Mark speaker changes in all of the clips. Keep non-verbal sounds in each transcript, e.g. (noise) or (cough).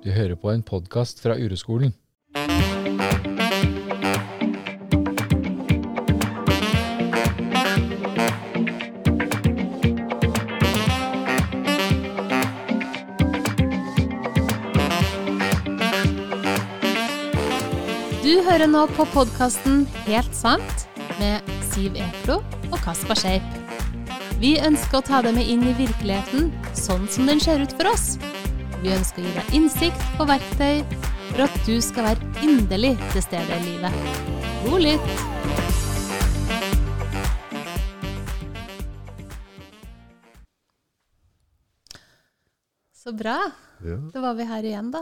Speaker 1: Du hører på en podkast fra Ureskolen.
Speaker 2: Du hører nå på podkasten Helt sant med Siv Ekro og Kaspar Scheip. Vi ønsker å ta deg med inn i virkeligheten sånn som den ser ut for oss. Vi ønsker å gi deg innsikt og verktøy for at du skal være inderlig til stede i livet. God lytt! Så bra.
Speaker 3: Ja,
Speaker 2: Da var vi her igjen, da.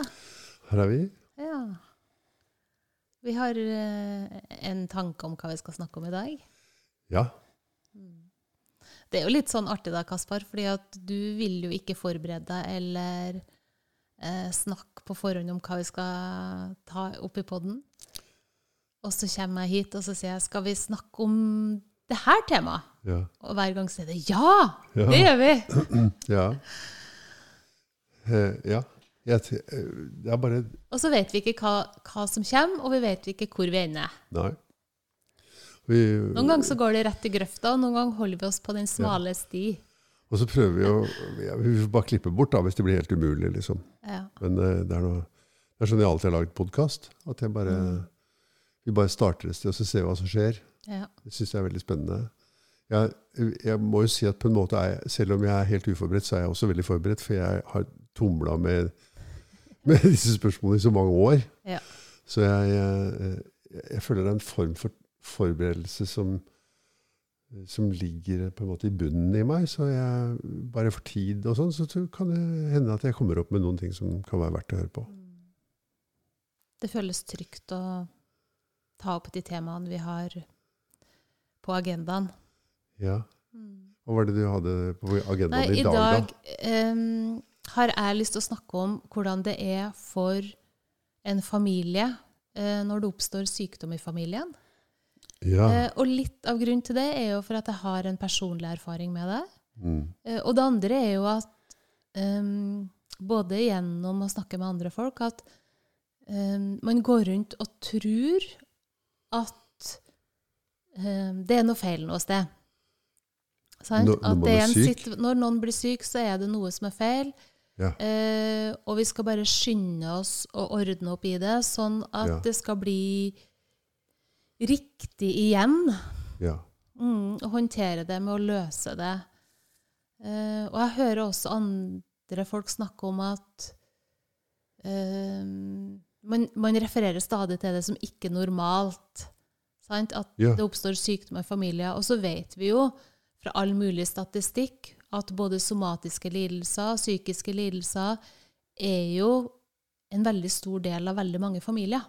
Speaker 3: her er vi.
Speaker 2: Ja. Vi har eh, en tanke om hva vi skal snakke om i dag.
Speaker 3: Ja.
Speaker 2: Det er jo litt sånn artig da, Kaspar, fordi at du vil jo ikke forberede deg eller eh, snakke på forhånd om hva vi skal ta opp i podden. Og så kommer jeg hit og så sier jeg, skal vi snakke om det her temaet?
Speaker 3: Ja.
Speaker 2: Og hver gang sier det ja!
Speaker 3: Ja.
Speaker 2: Det gjør vi! (clears throat)
Speaker 3: Ja. Eh, ja. Jeg, eh, det er bare
Speaker 2: Og så vet vi ikke hva, hva som kommer, og vi vet ikke hvor vi ender.
Speaker 3: Nei. Vi,
Speaker 2: Noen ganger så går det rett i grøfta, og noen ganger holder vi oss på den smale sti.
Speaker 3: Og så prøver vi å ja, Vi får bare klippe bort da, hvis det blir helt umulig, liksom.
Speaker 2: Ja.
Speaker 3: Men uh, det er, noe, det er sånn jeg alltid har laget podkast. At jeg bare vi bare starter et sted, og så ser vi hva som skjer.
Speaker 2: ja.
Speaker 3: Det syns jeg er veldig spennende. Jeg, jeg må jo si at på en måte er jeg, selv om jeg er helt uforberedt, så er jeg også veldig forberedt, for jeg har tumla med, med (laughs) disse spørsmålene i så mange år.
Speaker 2: Ja.
Speaker 3: Så jeg, jeg, jeg føler det er en form for forberedelse som, som ligger på en måte i bunnen i meg. Så jeg bare for tid og sånn, så kan det hende at jeg kommer opp med noen ting som kan være verdt å høre på.
Speaker 2: Det føles trygt å ta opp de temaene vi har på agendaen.
Speaker 3: Ja. Hva var det du hadde på agendaen
Speaker 2: Nei,
Speaker 3: i
Speaker 2: I
Speaker 3: dag,
Speaker 2: dag
Speaker 3: da?
Speaker 2: em, har jeg lyst til å snakke om hvordan det er for en familie uh, når det oppstår sykdom i familien.
Speaker 3: Ja.
Speaker 2: Eh, og litt av grunnen til det er jo for at jeg har en personlig erfaring med det.
Speaker 3: Mm.
Speaker 2: Eh, og det andre er jo at um, både gjennom å snakke med andre folk, at um, man går rundt og tror at um, det er noe feil noe sted.
Speaker 3: Når- når
Speaker 2: at det en
Speaker 3: syk?
Speaker 2: når noen blir syk, så er det noe som er feil.
Speaker 3: Ja.
Speaker 2: Eh, og vi skal bare skynde oss å ordne opp i det, sånn at
Speaker 3: Ja.
Speaker 2: det skal bli riktig igjen.
Speaker 3: ja.
Speaker 2: Mm, og håndtere det med å løse det. Uh, og jeg hører også andre folk snakke om at uh, man, man refererer stadig til det som ikke normalt. Sant? At
Speaker 3: Ja.
Speaker 2: det oppstår sykdom i familier. Og så vet vi jo fra all mulig statistikk at både somatiske lidelser og psykiske lidelser er jo en veldig stor del av veldig mange familier.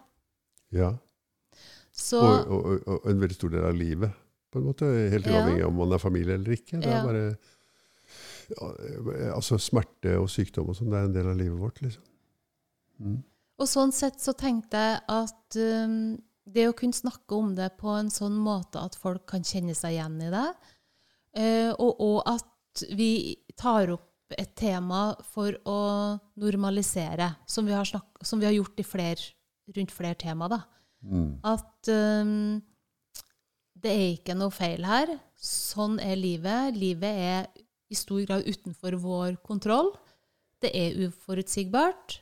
Speaker 3: ja.
Speaker 2: Så
Speaker 3: og, og, og, en veldig stor del av livet. På en måte, Helt
Speaker 2: Ja.
Speaker 3: uavhengig av om man er familie eller ikke. Det er
Speaker 2: Ja.
Speaker 3: bare, altså Smerte og sykdom og sånn, det er en del av livet vårt. liksom. Mm.
Speaker 2: Og sånn sett så tenkte jeg at um, det å kunne snakke om det på en sånn måte at folk kan kjenne seg igjen i det, uh, og, og at vi tar opp et tema for å normalisere, som vi har, snakket, som vi har gjort i fler, rundt flere tema, da.
Speaker 3: Mm.
Speaker 2: At um, det er ikke noe feil her. Sånn er livet. Livet er i stor grad utenfor vår kontroll. Det er uforutsigbart.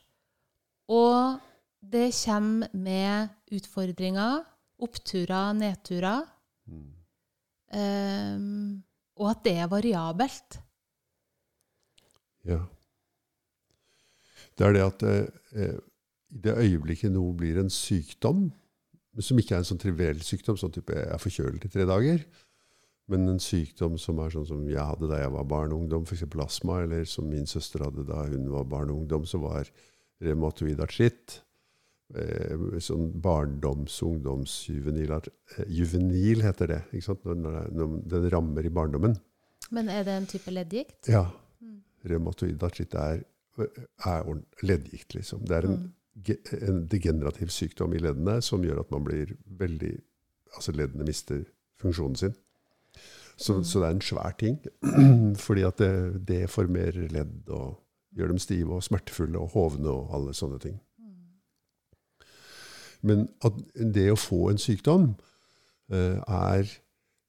Speaker 2: Og det kommer med utfordringer, oppturer, nedturer. Um, og at det er variabelt.
Speaker 3: Ja. Det er det at eh, i det øyeblikket noe blir en sykdom, som ikke er en sånn triviell sykdom, sånn type jeg er forkjølet i tre dager, men en sykdom som er sånn som jeg hadde da jeg var barn og ungdom, f.eks. astma, eller som min søster hadde da hun var barn og ungdom, som var revmatoid artritt. Eh, sånn barndoms-, ungdoms-, juvenil, eh, juvenil heter det. Ikke sant? Når, når, den rammer i barndommen.
Speaker 2: Men er det en type leddgikt?
Speaker 3: Ja. Revmatoid artritt er, er leddgikt, liksom. Det er en, ge- en degenerativ sykdom i leddene som gjør at man blir veldig Altså leddene mister funksjonen sin. Så, så det er en svær ting. (clears throat) Fordi at det deformerer ledd og Gjør dem stive og smertefulle og hovne og alle sånne ting. Men at det å få en sykdom uh, er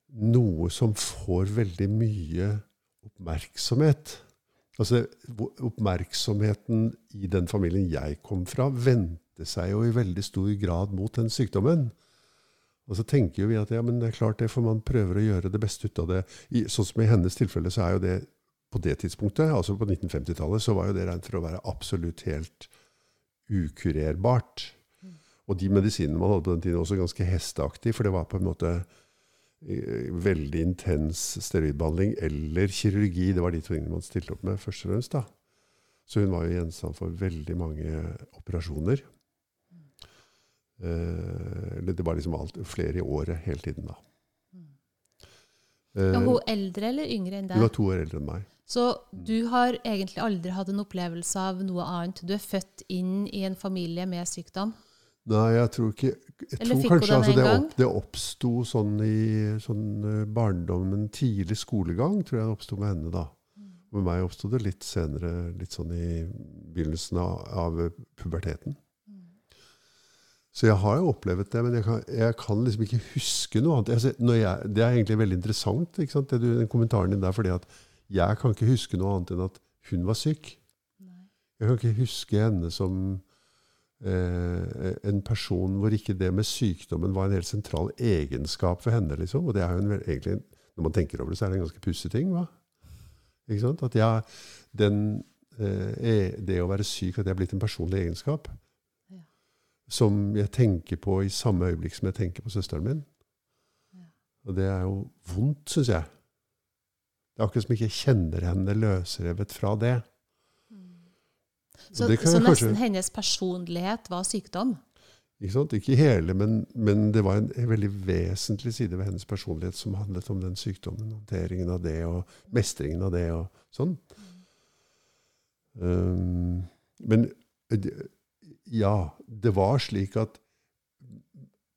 Speaker 3: noe som får veldig mye oppmerksomhet. Altså, Oppmerksomheten i den familien jeg kom fra, vendte seg jo i veldig stor grad mot den sykdommen. Og så tenker jo vi at ja, men det er klart det, for man prøver å gjøre det beste ut av det. I, sånn som i hennes tilfelle, så er jo det på det tidspunktet, altså på 1950-tallet, så var jo det regnet for å være absolutt helt ukurerbart. Og de medisinene man hadde på den tiden, også ganske hesteaktige, for det var på en måte veldig intens steroidbehandling eller kirurgi. Det var de tingene man stilte opp med først og fremst. da. Så hun var jo gjenstand for veldig mange operasjoner. Eh, det var liksom alt, flere i året hele tiden, da. Eh,
Speaker 2: Er hun eldre eller yngre enn deg?
Speaker 3: hun var to år eldre enn meg.
Speaker 2: Så du har egentlig aldri hatt en opplevelse av noe annet. Du er født inn i en familie med sykdom.
Speaker 3: Nei, jeg tror ikke jeg
Speaker 2: Eller
Speaker 3: tror
Speaker 2: fikk hun
Speaker 3: kanskje
Speaker 2: den
Speaker 3: altså,
Speaker 2: en
Speaker 3: det,
Speaker 2: gang?
Speaker 3: opp, det oppsto sånn i sånn eh, barndommen, tidlig skolegang, tror jeg det oppsto med henne da.
Speaker 2: Mm.
Speaker 3: Med meg oppsto det litt senere, litt sånn i begynnelsen av, av puberteten.
Speaker 2: Mm.
Speaker 3: Så jeg har jo opplevd det, men jeg kan, jeg kan liksom ikke huske noe annet. Altså, når jeg, det er egentlig veldig interessant, du, den kommentaren din der, fordi at jeg kan ikke huske noe annet enn at hun var syk. Jeg kan ikke huske henne som eh, en person hvor ikke det med sykdommen var en helt sentral egenskap for henne. liksom. Og det er jo en, egentlig, når man tenker over det, så er det en ganske pussig ting. hva? Ikke sant? At jeg, den, eh, er- det å være syk, at det er blitt en personlig egenskap.
Speaker 2: Ja.
Speaker 3: Som jeg tenker på i samme øyeblikk som jeg tenker på søsteren min.
Speaker 2: Ja.
Speaker 3: Og det er jo vondt, syns jeg. Det er akkurat som jeg ikke kjenner henne løsrevet fra det.
Speaker 2: Så, så nesten hennes personlighet var sykdom?
Speaker 3: Ikke, ikke hele, men, men det var en, en veldig vesentlig side ved hennes personlighet som handlet om den sykdommen. Håndteringen av det og mestringen av det og sånn. Um, men ja, det var slik at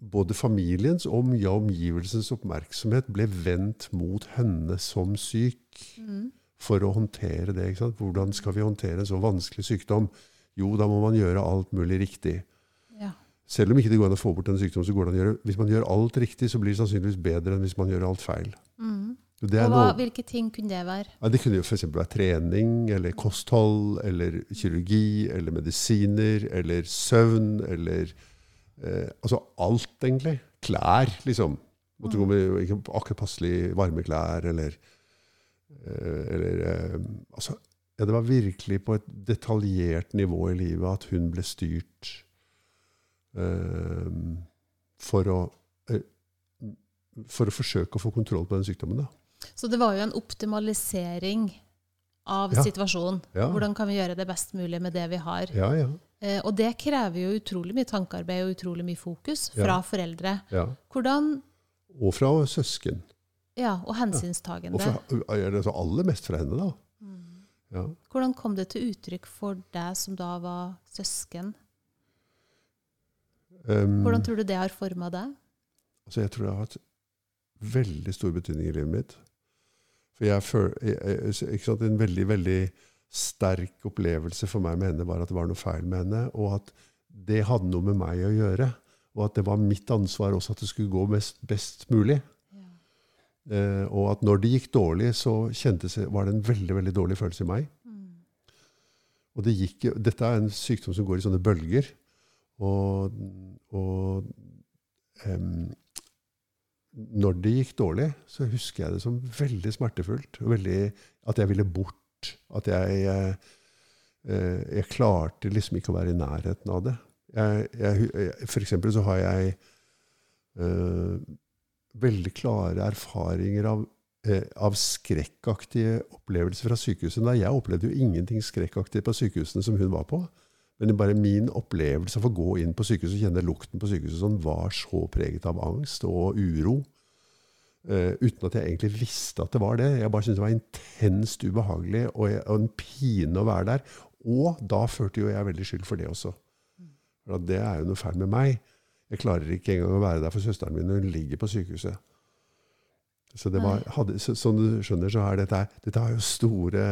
Speaker 3: både familiens og omgivelsens oppmerksomhet ble vendt mot henne som syk
Speaker 2: Mm.
Speaker 3: For å håndtere det. Ikke sant? Hvordan skal vi håndtere en så vanskelig sykdom? Jo, da må man gjøre alt mulig riktig.
Speaker 2: Ja.
Speaker 3: Selv om ikke det går an å få bort en sykdom, så går det an å gjøre Hvis man gjør alt riktig, så blir det sannsynligvis bedre enn hvis man gjør alt feil.
Speaker 2: Mm. Hva,
Speaker 3: noe,
Speaker 2: hvilke ting kunne det være?
Speaker 3: ja, det kunne jo f.eks. være trening, eller kosthold, eller kirurgi, eller medisiner, eller søvn, eller eh, Altså alt, egentlig. Klær, liksom. Måtte gå med ikke akkurat passelig varme klær, eller Eller eh, Altså, ja, det var virkelig på et detaljert nivå i livet at hun ble styrt eh, for å eh, for å forsøke å få kontroll på den sykdommen. Da.
Speaker 2: Så det var jo en optimalisering av
Speaker 3: Ja.
Speaker 2: situasjonen.
Speaker 3: Ja.
Speaker 2: Hvordan kan vi gjøre det best mulig med det vi har?
Speaker 3: Ja, ja,
Speaker 2: Eh, og det krever jo utrolig mye tankearbeid og utrolig mye fokus fra foreldre.
Speaker 3: ja.
Speaker 2: Hvordan
Speaker 3: Og fra søsken.
Speaker 2: Ja, og hensynstagende.
Speaker 3: Og fra, ja, det er så aller mest fra henne, da.
Speaker 2: Mm.
Speaker 3: Ja.
Speaker 2: Hvordan kom det til uttrykk for deg som da var søsken?
Speaker 3: Um,
Speaker 2: Hvordan tror du det har forma deg?
Speaker 3: altså jeg tror det har hatt veldig stor betydning i livet mitt. For jeg føler, En veldig veldig sterk opplevelse for meg med henne var at det var noe feil med henne, og at det hadde noe med meg å gjøre. Og at det var mitt ansvar også at det skulle gå mest, best mulig. Eh, og at når det gikk dårlig, så kjentes, var det en veldig veldig dårlig følelse i meg.
Speaker 2: Mm.
Speaker 3: Og det gikk, dette er en sykdom som går i sånne bølger. Og, og em, når det gikk dårlig, så husker jeg det som veldig smertefullt. Veldig, at jeg ville bort. At jeg, jeg, eh, jeg klarte liksom ikke å være i nærheten av det. Jeg, jeg, for eksempel så har jeg eh, veldig klare erfaringer av eh, av skrekkaktige opplevelser fra sykehuset. Da, jeg opplevde jo ingenting skrekkaktig på sykehusene som hun var på. Men bare min opplevelse av å gå inn på sykehuset og kjenne lukten på sykehuset sånn, var så preget av angst og uro. eh, uten at jeg egentlig visste at det var det. Jeg bare syntes det var intenst ubehagelig og, jeg, og en pine å være der. Og da følte jo jeg veldig skyld for det også. For det er jo noe feil med meg. Jeg klarer ikke engang å være der for søsteren min når hun ligger på sykehuset. Så det var, hadde, så, som du skjønner, så er dette, dette har jo store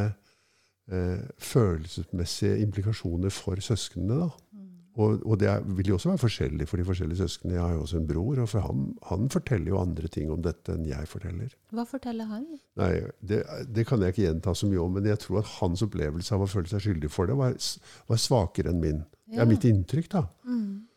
Speaker 3: eh, følelsesmessige implikasjoner for søsknene. da.
Speaker 2: Mm.
Speaker 3: Og, og det er, vil jo også være forskjellig for de forskjellige søsknene. Jeg har jo også en bror, og for han, han forteller jo andre ting om dette enn jeg forteller.
Speaker 2: Hva forteller han?
Speaker 3: Nei, det, det kan jeg ikke gjenta så mye om, men jeg tror at hans opplevelse av å føle seg skyldig for det, var, var svakere enn min. Det er mitt inntrykk, da.
Speaker 2: Mm.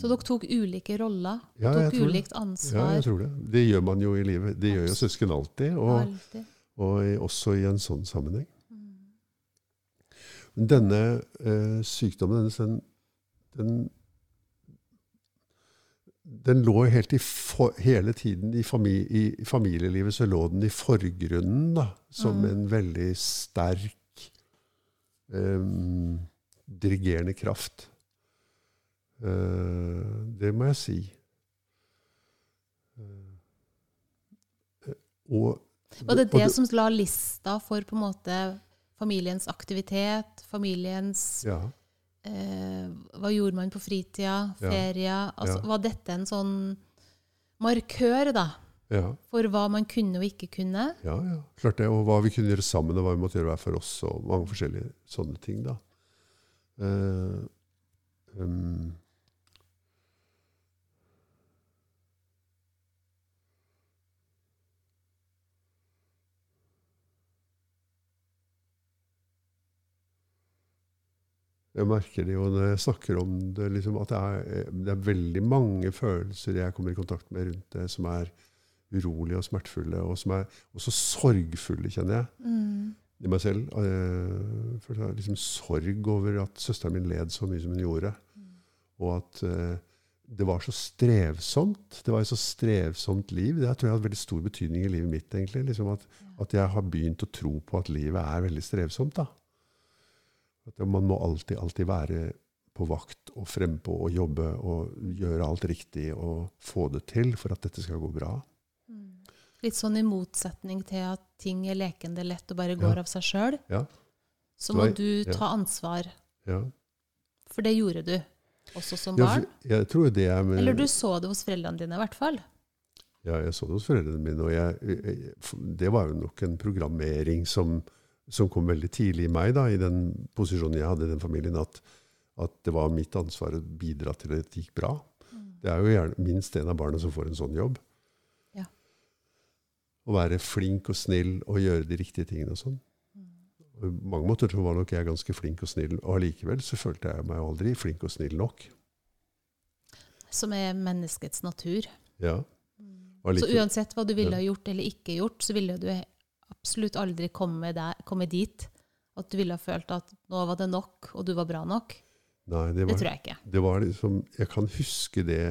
Speaker 2: Så dere tok ulike roller?
Speaker 3: Ja,
Speaker 2: tok
Speaker 3: tror det.
Speaker 2: ansvar?
Speaker 3: Ja, jeg tror det. Det gjør man jo i livet. Det gjør jo søsken alltid, og,
Speaker 2: Alltid.
Speaker 3: og i- også i en sånn sammenheng.
Speaker 2: Mm.
Speaker 3: Denne eh, sykdommen, den, den, den lå helt i for, hele tiden i, fami, i familielivet, så lå den i forgrunnen da, som
Speaker 2: Mm.
Speaker 3: en veldig sterk eh, dirigerende kraft. Eh, det må jeg si. Eh, og,
Speaker 2: Var det det som la lista for på en måte familiens aktivitet, familiens
Speaker 3: Ja.
Speaker 2: eh, Hva gjorde man på fritida,
Speaker 3: Ja.
Speaker 2: Altså,
Speaker 3: Ja.
Speaker 2: Var dette en sånn markør da,
Speaker 3: Ja,
Speaker 2: for hva man kunne og ikke kunne?
Speaker 3: ja, ja. Klart det. Og hva vi kunne gjøre sammen, og hva vi måtte gjøre hver for oss, og mange forskjellige sånne ting. da. Eh, um, Jeg merker det jo når jeg snakker om det, liksom, at det er, det er veldig mange følelser jeg kommer i kontakt med rundt det, som er urolige og smertefulle, og som er også sorgfulle, kjenner jeg,
Speaker 2: Mm.
Speaker 3: i meg selv. Jeg føler er liksom sorg over at søsteren min led så mye som hun gjorde. Og at uh, det var så strevsomt. Det var et så strevsomt liv. Det tror jeg hadde veldig stor betydning i livet mitt. egentlig. Liksom at, at jeg har begynt å tro på at livet er veldig strevsomt. da. At man må alltid, alltid være på vakt og frempå og jobbe og gjøre alt riktig og få det til for at dette skal gå bra.
Speaker 2: Mm. Litt sånn i motsetning til at ting er lekende lett og bare går
Speaker 3: Ja.
Speaker 2: av seg sjøl.
Speaker 3: Ja.
Speaker 2: Så må du ta ansvar,
Speaker 3: Ja.
Speaker 2: for det gjorde du også som barn.
Speaker 3: jeg tror det med,
Speaker 2: Eller du så det hos foreldrene dine, i hvert fall.
Speaker 3: Ja, jeg så det hos foreldrene mine, og jeg, jeg, det var jo nok en programmering som, som kom veldig tidlig i meg, da, i den posisjonen jeg hadde i den familien, at, at det var mitt ansvar å bidra til at det gikk bra. Det er jo gjerne minst en av barna som får en sånn jobb.
Speaker 2: Ja.
Speaker 3: Å være flink og snill og gjøre de riktige tingene og sånn. På mange måter tror var nok jeg ganske flink og snill, og allikevel så følte jeg meg aldri flink og snill nok.
Speaker 2: Som er menneskets natur.
Speaker 3: Ja.
Speaker 2: Så uansett hva du ville ha gjort eller ikke gjort, så ville du absolutt aldri komme, der, komme dit at du ville ha følt at nå var det nok, og du var bra nok.
Speaker 3: Nei, det
Speaker 2: Det tror jeg ikke.
Speaker 3: det var liksom, jeg kan huske det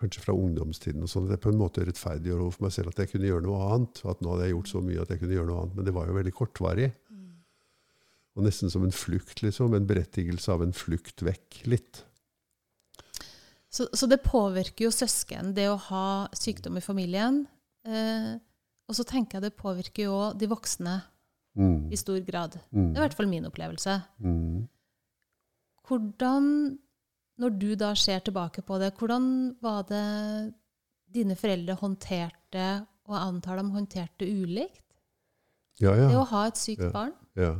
Speaker 3: kanskje fra ungdomstiden, og sånn, at jeg på en måte rettferdiggjør overfor meg selv at jeg kunne gjøre noe annet. At nå hadde jeg gjort så mye at jeg kunne gjøre noe annet. Men det var jo veldig kortvarig. Og nesten som en flukt, liksom. En berettigelse av en flukt vekk litt.
Speaker 2: Så, så det påvirker jo søsken, det å ha sykdom i familien. Eh, og så tenker jeg det påvirker jo de voksne
Speaker 3: Mm.
Speaker 2: i stor grad. Det
Speaker 3: Mm.
Speaker 2: er i hvert fall min opplevelse.
Speaker 3: Mm.
Speaker 2: Hvordan, når du da ser tilbake på det, hvordan var det dine foreldre håndterte, og jeg antar de håndterte ulikt,
Speaker 3: Ja,
Speaker 2: det
Speaker 3: ja.
Speaker 2: å ha et sykt
Speaker 3: Ja.
Speaker 2: barn?
Speaker 3: ja.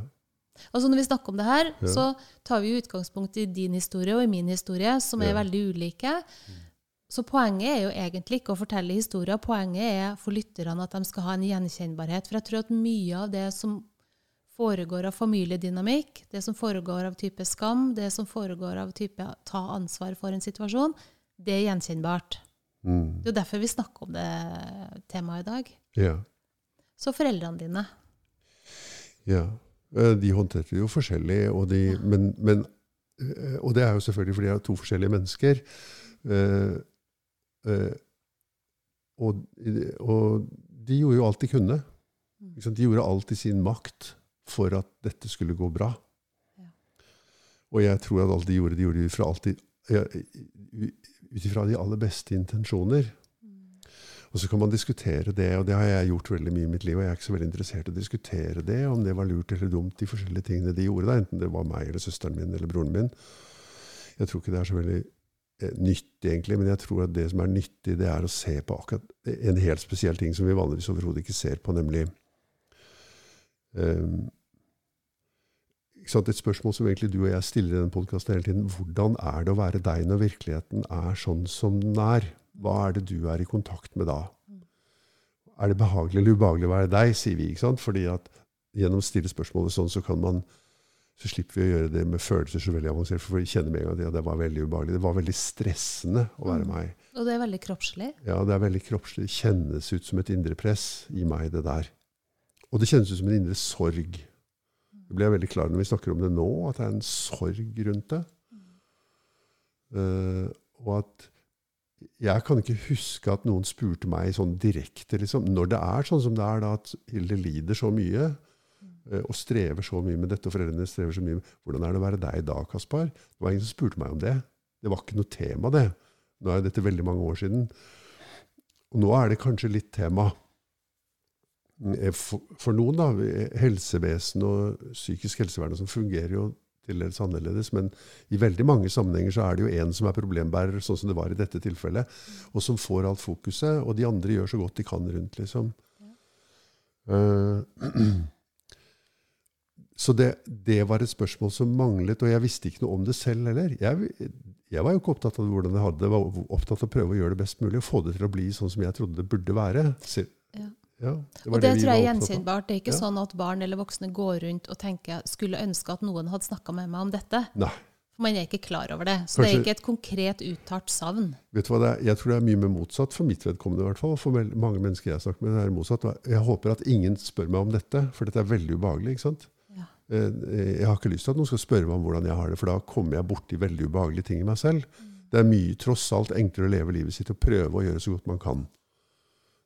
Speaker 2: Altså Når vi snakker om det her, så tar vi jo utgangspunkt i din historie og i min historie, som er veldig ulike. Så poenget er jo egentlig ikke å fortelle historier, poenget er for lytterne at de skal ha en gjenkjennbarhet. For jeg tror at mye av det som foregår av familiedynamikk, det som foregår av type skam, det som foregår av type ta ansvar for en situasjon, det er gjenkjennbart.
Speaker 3: Mm.
Speaker 2: Det er jo derfor vi snakker om det temaet i dag.
Speaker 3: ja.
Speaker 2: Så foreldrene dine.
Speaker 3: Ja. Eh, De håndterte det jo forskjellig, og, de, men, men, eh, og det er jo selvfølgelig fordi de er to forskjellige mennesker. Eh, og, og de gjorde jo alt de kunne. De gjorde alt i sin makt for at dette skulle gå bra. Og jeg tror at alt de gjorde, de gjorde fra, alltid, ut ifra de aller beste intensjoner. Og så kan man diskutere det, og det har jeg gjort veldig mye i mitt liv. Og jeg er ikke så veldig interessert i å diskutere det, om det var lurt eller dumt, de forskjellige tingene de gjorde. Da, enten det var meg eller søsteren min eller broren min. Jeg tror ikke det er så veldig eh, nyttig, egentlig, men jeg tror at det som er nyttig, det er å se på akkurat en helt spesiell ting som vi vanligvis overhodet ikke ser på, nemlig um, et spørsmål som egentlig du og jeg stiller i denne podkasten hele tiden. Hvordan er det å være deg når virkeligheten er sånn som den er? Hva er det du er i kontakt med da? Er det behagelig eller ubehagelig å være deg, sier vi. ikke sant? Fordi at gjennom å stille spørsmålet sånn, så kan man så slipper vi å gjøre det med følelser så veldig avansert. For vi kjenner med en gang at det var veldig ubehagelig. Det var veldig stressende å være meg.
Speaker 2: Og det er veldig kroppslig.
Speaker 3: Ja, det er veldig kroppslig. Det kjennes ut som et indre press i meg, det der. Og det kjennes ut som en indre sorg. Det blir jeg veldig klar når vi snakker om det nå, at det er en sorg rundt det. Uh, og at jeg kan ikke huske at noen spurte meg sånn direkte, liksom. Når det er sånn som det er, da, at Hilde lider så mye og strever så mye med dette, og foreldrene strever så mye med Hvordan er det å være deg da, Kaspar? Det var ingen som spurte meg om det. Det var ikke noe tema, det. Nå er dette veldig mange år siden. Og nå er det kanskje litt tema. Eh, for, for noen, da. Helsevesen og psykisk helsevern som fungerer jo til dels annerledes. Men i veldig mange sammenhenger så er det jo én som er problembærer, sånn som det var i dette tilfellet, og som får alt fokuset. Og de andre gjør så godt de kan rundt, liksom. Uh, (clears throat) så det, det, var et spørsmål som manglet, og jeg visste ikke noe om det selv heller. Jeg, jeg var jo ikke opptatt av hvordan jeg hadde det, jeg var opptatt av å prøve å gjøre det best mulig og få det til å bli sånn som jeg trodde det burde være. Så,
Speaker 2: ja.
Speaker 3: Ja,
Speaker 2: det og det, det tror jeg er gjenkjennbart. Det er ikke ja. sånn at barn eller voksne går rundt og tenker skulle ønske at noen hadde snakka med meg om dette.
Speaker 3: Nei.
Speaker 2: For man er ikke klar over det. Så Kanskje, det er ikke et konkret uttalt savn.
Speaker 3: Vet du hva, er, Jeg tror det er mye mer motsatt, for mitt vedkommende i hvert fall. For mange mennesker jeg snakker med, det er motsatt. Jeg håper at ingen spør meg om dette, for dette er veldig ubehagelig. ikke sant? Eh, jeg har ikke lyst til at noen skal spørre meg om hvordan jeg har det, for da kommer jeg borti veldig ubehagelige ting i meg selv. Det er mye tross alt enklere å leve livet sitt og prøve å gjøre så godt man kan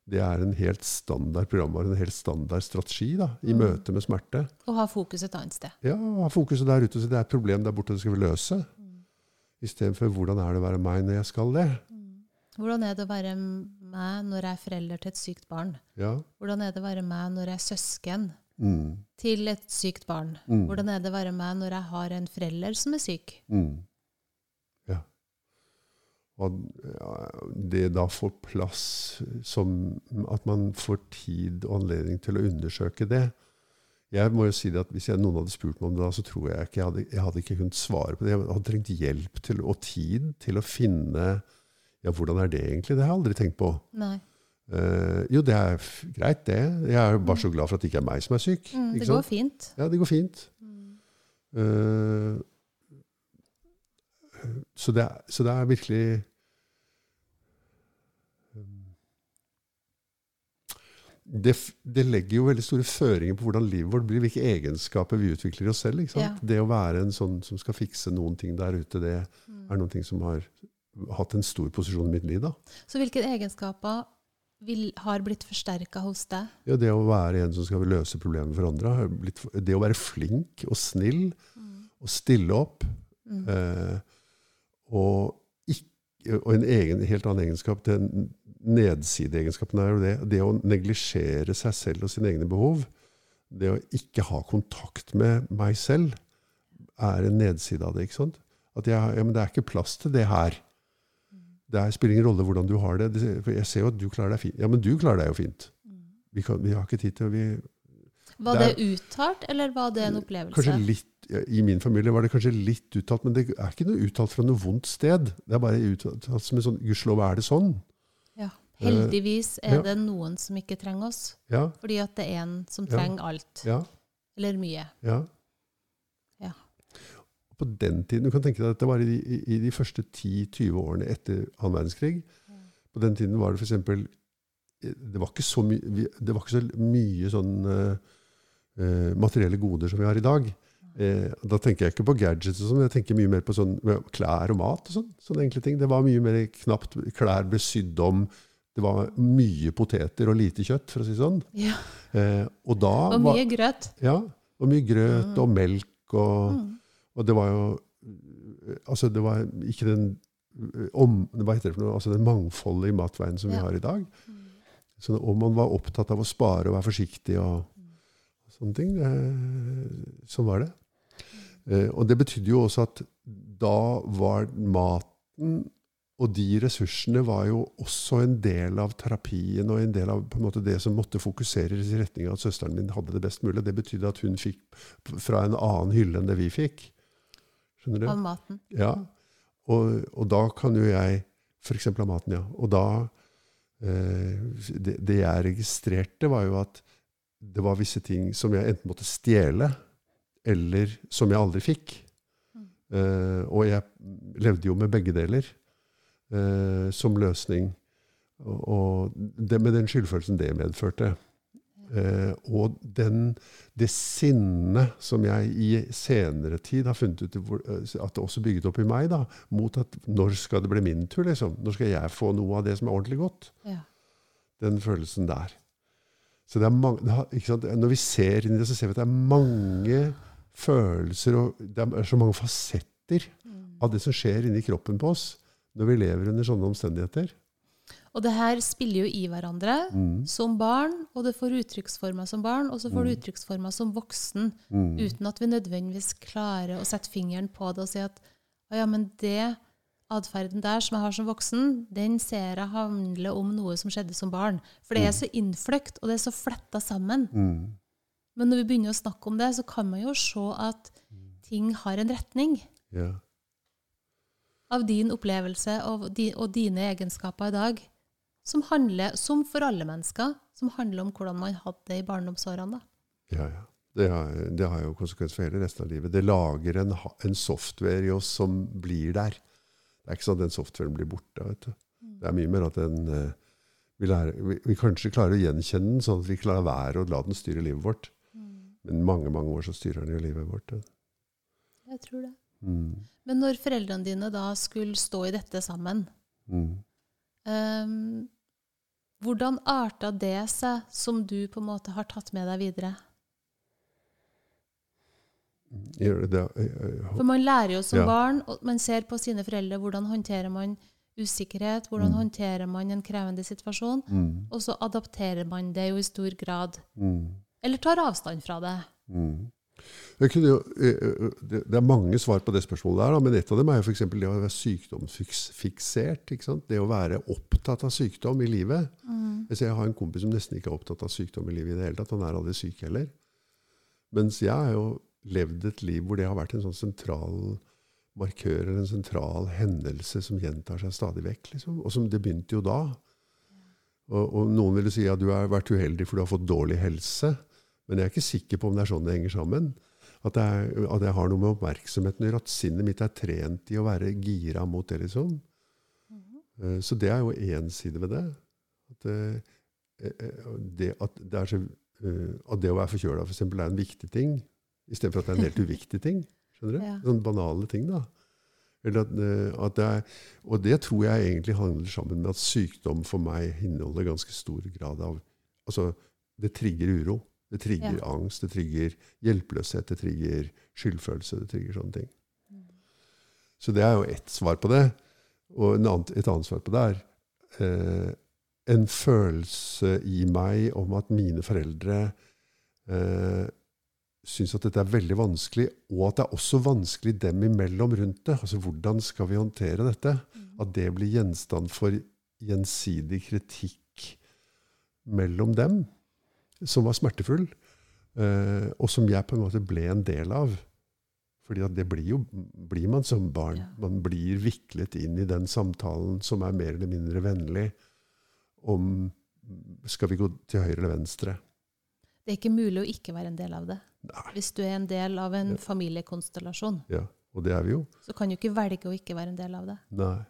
Speaker 3: det er en helt standard programvare, en helt standard strategi da, i mm. møte med smerte.
Speaker 2: Og ha fokus et annet sted.
Speaker 3: Ja, ha fokuset der ute. Så det er et problem der borte det skal vi løse. Mm. Istedenfor hvordan er det å være meg når jeg skal det? Mm.
Speaker 2: Hvordan er det å være meg når jeg er forelder til et sykt barn?
Speaker 3: Ja.
Speaker 2: Hvordan er det å være meg når jeg er søsken
Speaker 3: mm.
Speaker 2: til et sykt barn? Mm. Hvordan er det å være meg når jeg har en forelder som er syk?
Speaker 3: Mm. Og det da får plass som At man får tid og anledning til å undersøke det. Jeg må jo si det at Hvis jeg, noen hadde spurt meg om det da, så tror jeg ikke jeg hadde, jeg hadde ikke kunnet svare på det. Jeg hadde trengt hjelp til, og tid til å finne Ja, hvordan er det egentlig? Det har jeg aldri tenkt på.
Speaker 2: Nei.
Speaker 3: Uh, jo, det er greit, det. Jeg er bare så glad for at det ikke er meg som er syk.
Speaker 2: Mm, det går fint.
Speaker 3: Ja, det går fint. Mm. Uh, så, det er, så det er virkelig det, det, legger jo veldig store føringer på hvordan livet vårt blir, hvilke egenskaper vi utvikler i oss selv. Ja. Det å være en sånn som skal fikse noen ting der ute, det mm. er noen ting som har hatt en stor posisjon i mitt liv. Da.
Speaker 2: Så hvilke egenskaper vil, har blitt forsterka hos deg?
Speaker 3: Ja, Det å være en som skal løse problemer for andre. Blitt, det å være flink og snill mm. og stille opp. Mm. Eh, og, ikke, og, en egen, helt annen egenskap, den nedsideegenskapen er jo det. Det å neglisjere seg selv og sine egne behov, det å ikke ha kontakt med meg selv, er en nedside av det. ikke sant? At jeg, ja, men det er ikke plass til det her. Det er, spiller ingen rolle hvordan du har det. For jeg ser jo at du klarer deg fint. Ja, men du klarer deg jo fint. Vi, kan, vi har ikke tid til å vi,
Speaker 2: Var det, det uttalt, eller var det en opplevelse?
Speaker 3: Kanskje litt, I min familie var det kanskje litt uttalt, men det er ikke noe uttalt fra noe vondt sted. Det er bare uttalt som en sånn Gudskjelov er det sånn. Ja.
Speaker 2: Heldigvis er ja. det noen som ikke trenger oss.
Speaker 3: Ja.
Speaker 2: Fordi at det er en som trenger alt.
Speaker 3: Ja.
Speaker 2: Eller mye.
Speaker 3: Ja. På den tiden, Du kan tenke deg at det var i de, i de første 10-20 årene etter annen verdenskrig. På den tiden var det f.eks. Det var ikke så, my, det var ikke så mye sånn uh, materielle goder som vi har i dag. Eh, da tenker jeg ikke på gadgets, og sånn, jeg tenker mye mer på sånn, klær og mat. og sånn, sånne enkle ting. Det var mye mer knapt. Klær ble sydd om. Det var mye poteter og lite kjøtt, for å si det sånn.
Speaker 2: Ja.
Speaker 3: Eh, og, da
Speaker 2: og mye grøt.
Speaker 3: Ja. Og mye grøt mm. og melk. Og, mm. Og, det var jo Altså, det var ikke den om, hva heter det for noe, altså den mangfoldet i matveien som ja. vi har i dag. Mm. Så, og man var opptatt av å spare og være forsiktig og, og sånne ting. Det, sånn var det. Eh, og det betydde jo også at da var maten og de ressursene var jo også en del av terapien og en del av på en måte, det som måtte fokuseres i retning av at søsteren min hadde det best mulig. Det betydde at hun fikk fra en annen hylle enn det vi fikk. Skjønner du?
Speaker 2: Av maten.
Speaker 3: Ja. Og, og da kan jo jeg F.eks. av maten, ja. Og da eh, det, det jeg registrerte, var jo at det var visse ting som jeg enten måtte stjele, eller som jeg aldri fikk. Eh, og jeg levde jo med begge deler eh, som løsning. Og, og det med den skyldfølelsen det medførte. Eh, og den, det sinnet som jeg i senere tid har funnet ut eh, at det også bygget opp i meg, da, mot at når skal det bli min tur? liksom? Når skal jeg få noe av det som er ordentlig godt?
Speaker 2: Ja.
Speaker 3: Den følelsen der. Så det er mange, det har? Når vi ser inn i det, så ser vi at det er mange følelser, og det er så mange fasetter av det som skjer inni kroppen på oss når vi lever under sånne omstendigheter.
Speaker 2: Og det her spiller jo i hverandre
Speaker 3: Mm.
Speaker 2: som barn, og det får uttrykksformer som barn, og så får det uttrykksformer som voksen,
Speaker 3: Mm.
Speaker 2: uten at vi nødvendigvis klarer å sette fingeren på det og si at å ja, men det atferden der som jeg har som voksen, den ser jeg handler om noe som skjedde som barn. For det er så innfløkt, og det er så fletta sammen.
Speaker 3: Mm.
Speaker 2: Men når vi begynner å snakke om det, så kan man jo se at ting har en retning
Speaker 3: Ja.
Speaker 2: av din opplevelse og, di, og dine egenskaper i dag, som handler, som for alle mennesker, som handler om hvordan man hadde det i barndomsårene. da.
Speaker 3: Ja, ja. Det har, det har jo konsekvens for hele resten av livet. Det lager en, en software i oss som blir der. Det er ikke sånn at den softwaren blir borte. vet du. Det er mye mer at den, eh, vi, lærer, vi, vi kanskje klarer å gjenkjenne den, sånn at vi klarer å være og la den styre livet vårt. Men mange mange år så styrer den jo livet vårt. ja.
Speaker 2: Jeg tror det.
Speaker 3: Mm.
Speaker 2: Men når foreldrene dine da skulle stå i dette sammen,
Speaker 3: Mm.
Speaker 2: ehm, hvordan arta det seg som du på en måte har tatt med deg videre?
Speaker 3: Gjør det, det,
Speaker 2: For man lærer jo som
Speaker 3: Ja.
Speaker 2: barn, og man ser på sine foreldre hvordan håndterer man usikkerhet, hvordan håndterer man en krevende situasjon,
Speaker 3: mm.
Speaker 2: og så adapterer man det jo i stor grad.
Speaker 3: Mm.
Speaker 2: Eller tar avstand fra det.
Speaker 3: Mm. Jeg kunne jo, eh, eh, det det er mange svar på det spørsmålet, der, men et av dem er jo f.eks. det å være sykdomsfiksert. Det å være opptatt av sykdom i livet. Altså, Jeg har en kompis som nesten ikke er opptatt av sykdom i livet i det hele tatt. Han er aldri syk heller. Mens jeg har jo levd et liv hvor det har vært en sånn sentral markør eller en sentral hendelse som gjentar seg stadig vekk. Liksom. Og som det begynte jo da. Og, og noen ville si at du har vært uheldig for du har fått dårlig helse. Men jeg er ikke sikker på om det er sånn det henger sammen. At, er, at jeg har noe med oppmerksomheten å gjøre. At sinnet mitt er trent i å være gira mot det, liksom. Eh, Så det er jo én side ved det. At, eh, eh, det, at, det, er så, at det å være forkjøla for eksempel, er en viktig ting, istedenfor at det er en helt (laughs) uviktig ting. Skjønner du?
Speaker 2: Ja.
Speaker 3: Sånne banale ting, da. Eller at, at det er, og det tror jeg egentlig handler sammen med at sykdom for meg inneholder ganske stor grad av Altså, det trigger uro. Det trigger
Speaker 2: Ja.
Speaker 3: angst, det trigger hjelpeløshet, det trigger skyldfølelse, det trigger sånne ting. Så det er jo ett svar på det. Og en annen, et annet svar på det er eh, en følelse i meg om at mine foreldre eh, syns at dette er veldig vanskelig, og at det er også vanskelig dem imellom rundt det. Altså hvordan skal vi håndtere dette? At det blir gjenstand for gjensidig kritikk mellom dem, som var smertefull, eh, og som jeg på en måte ble en del av. Fordi at det blir jo blir man som barn.
Speaker 2: Ja.
Speaker 3: Man blir viklet inn i den samtalen som er mer eller mindre vennlig om skal vi gå til høyre eller venstre.
Speaker 2: Det er ikke mulig å ikke være en del av det.
Speaker 3: Nei.
Speaker 2: Hvis du er en del av en
Speaker 3: Ja.
Speaker 2: familiekonstellasjon,
Speaker 3: Ja, og det er vi jo.
Speaker 2: så kan du ikke velge å ikke være en del av det.
Speaker 3: Nei.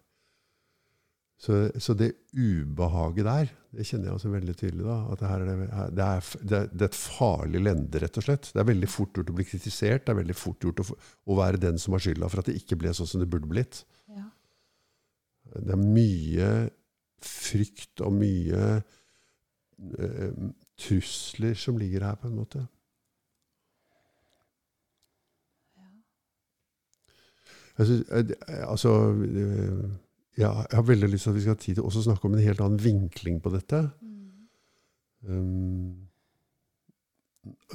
Speaker 3: Så, så det ubehaget der, det kjenner jeg også veldig tydelig. da, at det, her er det, det, er, det, er, det er et farlig lende, rett og slett. Det er veldig fort gjort å bli kritisert. Det er veldig fort gjort å, å være den som har skylda for at det ikke ble sånn som det burde blitt.
Speaker 2: Ja.
Speaker 3: Det er mye frykt og mye eh, trusler som ligger her, på en måte. Jeg, synes, eh, altså, eh, ja, jeg har veldig lyst til at vi skal ha tid til også å snakke om en helt annen vinkling på dette. Um,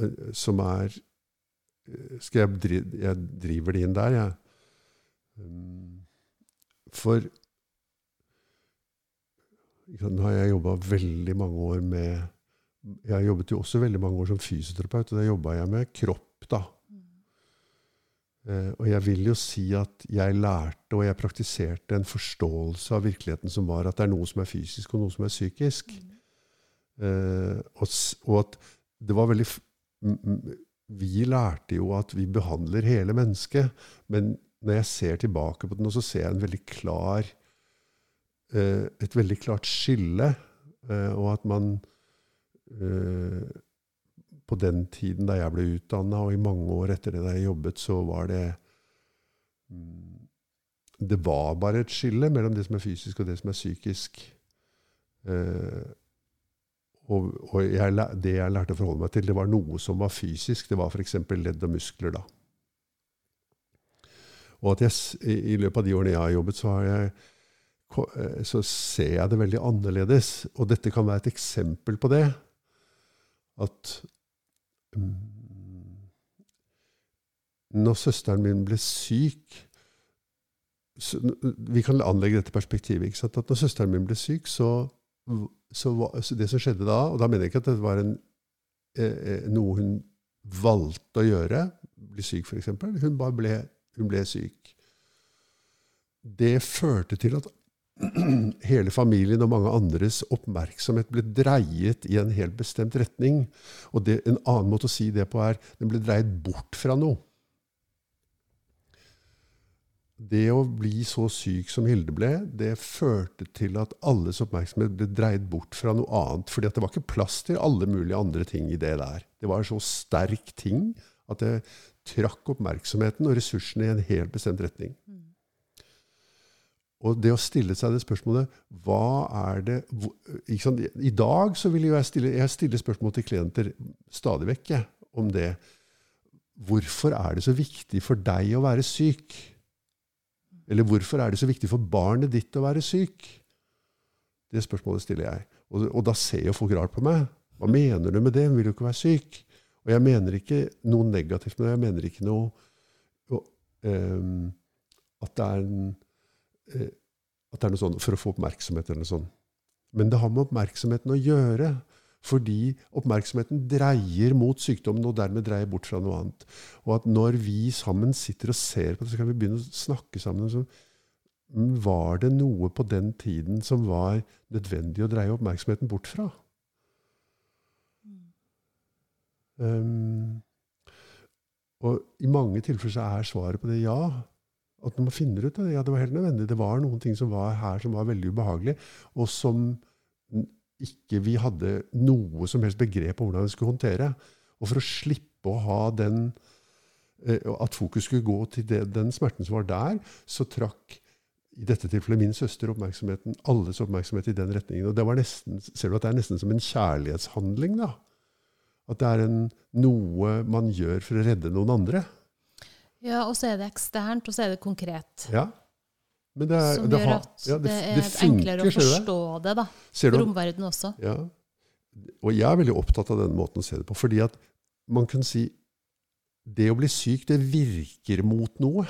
Speaker 3: eh, som er eh, Skal jeg, dri, jeg driver det inn der, jeg. Um, for Nå har jeg jobba veldig mange år med Jeg jobbet jo også veldig mange år som fysioterapeut, og da jobba jeg med kropp, da. Eh, og jeg vil jo si at jeg lærte og jeg praktiserte en forståelse av virkeligheten som var at det er noe som er fysisk, og noe som er psykisk. Mm. og, at det var veldig Vi lærte jo at vi behandler hele mennesket, men når jeg ser tilbake på den, så ser jeg en veldig klar eh, et veldig klart skille, og at man på den tiden da jeg ble utdanna, og i mange år etter det da jeg jobbet, så var det mm, Det var bare et skille mellom det som er fysisk, og det som er psykisk. Eh, og og jeg, det jeg lærte å forholde meg til, det var noe som var fysisk. Det var f.eks. ledd og muskler. da. Og at jeg, i, i løpet av de årene jeg har jobbet, så, har jeg, eh, så ser jeg det veldig annerledes. Og dette kan være et eksempel på det. At når søsteren min ble syk så, Vi kan anlegge dette perspektivet. ikke sant? At når søsteren min ble syk, så, så, så det som skjedde da Og da mener jeg ikke at det var en, eh, eh, noe hun valgte å gjøre, bli syk f.eks. Hun bare ble, hun ble syk. Det førte til at (clears throat) hele familien og mange andres oppmerksomhet ble dreiet i en helt bestemt retning. Og det, en annen måte å si det på er den ble dreiet bort fra noe. Det å bli så syk som Hilde ble, det førte til at alles oppmerksomhet ble dreid bort fra noe annet. fordi det var ikke plass til alle mulige andre ting i det der. Det var en så sterk ting at det trakk oppmerksomheten og ressursene i en helt bestemt retning. Og det å stille seg det spørsmålet Hva er det sant? I dag så vil jeg stille, jeg stiller spørsmål til klienter stadig vekk om det. Hvorfor er det så viktig for deg å være syk? Eller hvorfor er det så viktig for barnet ditt å være syk? Det spørsmålet stiller jeg. Og, og da ser jo folk rart på meg. Hva mener du med det? Vil jo ikke være syk. Og jeg mener ikke noe negativt med det. Jeg mener ikke noe og, um, at det er en at det er noe sånn for å få oppmerksomhet eller noe sånt. Men det har med oppmerksomheten å gjøre. Fordi oppmerksomheten dreier mot sykdommen, og dermed dreier bort fra noe annet. Og at når vi sammen sitter og ser på det, så kan vi begynne å snakke sammen. Så, var det noe på den tiden som var nødvendig å dreie oppmerksomheten bort fra? Um, og i mange tilfeller så er svaret på det ja. At når man finner ut av det, ja, det var helt nødvendig. Det var noen ting som var her som var veldig ubehagelig, og som ikke vi hadde noe som helst begrep om hvordan vi skulle håndtere. Og for å slippe å ha den eh, At fokus skulle gå til det, den smerten som var der, så trakk i dette tilfellet min søster oppmerksomheten, alles oppmerksomhet i den retningen. Og det var nesten, ser du at det er nesten som en kjærlighetshandling, da? At det er en, noe man gjør for å redde noen andre.
Speaker 2: Ja, og så er det eksternt, og så er det konkret.
Speaker 3: Ja. Men det, er,
Speaker 2: Som
Speaker 3: det,
Speaker 2: gjør
Speaker 3: har-
Speaker 2: at
Speaker 3: ja,
Speaker 2: det,
Speaker 3: det,
Speaker 2: er
Speaker 3: funker,
Speaker 2: enklere å forstå det, da.
Speaker 3: Ser du?
Speaker 2: Romverden også.
Speaker 3: Ja. Og jeg er veldig opptatt av denne måten å se det på. Fordi at man kan si det å bli syk, det virker mot noe.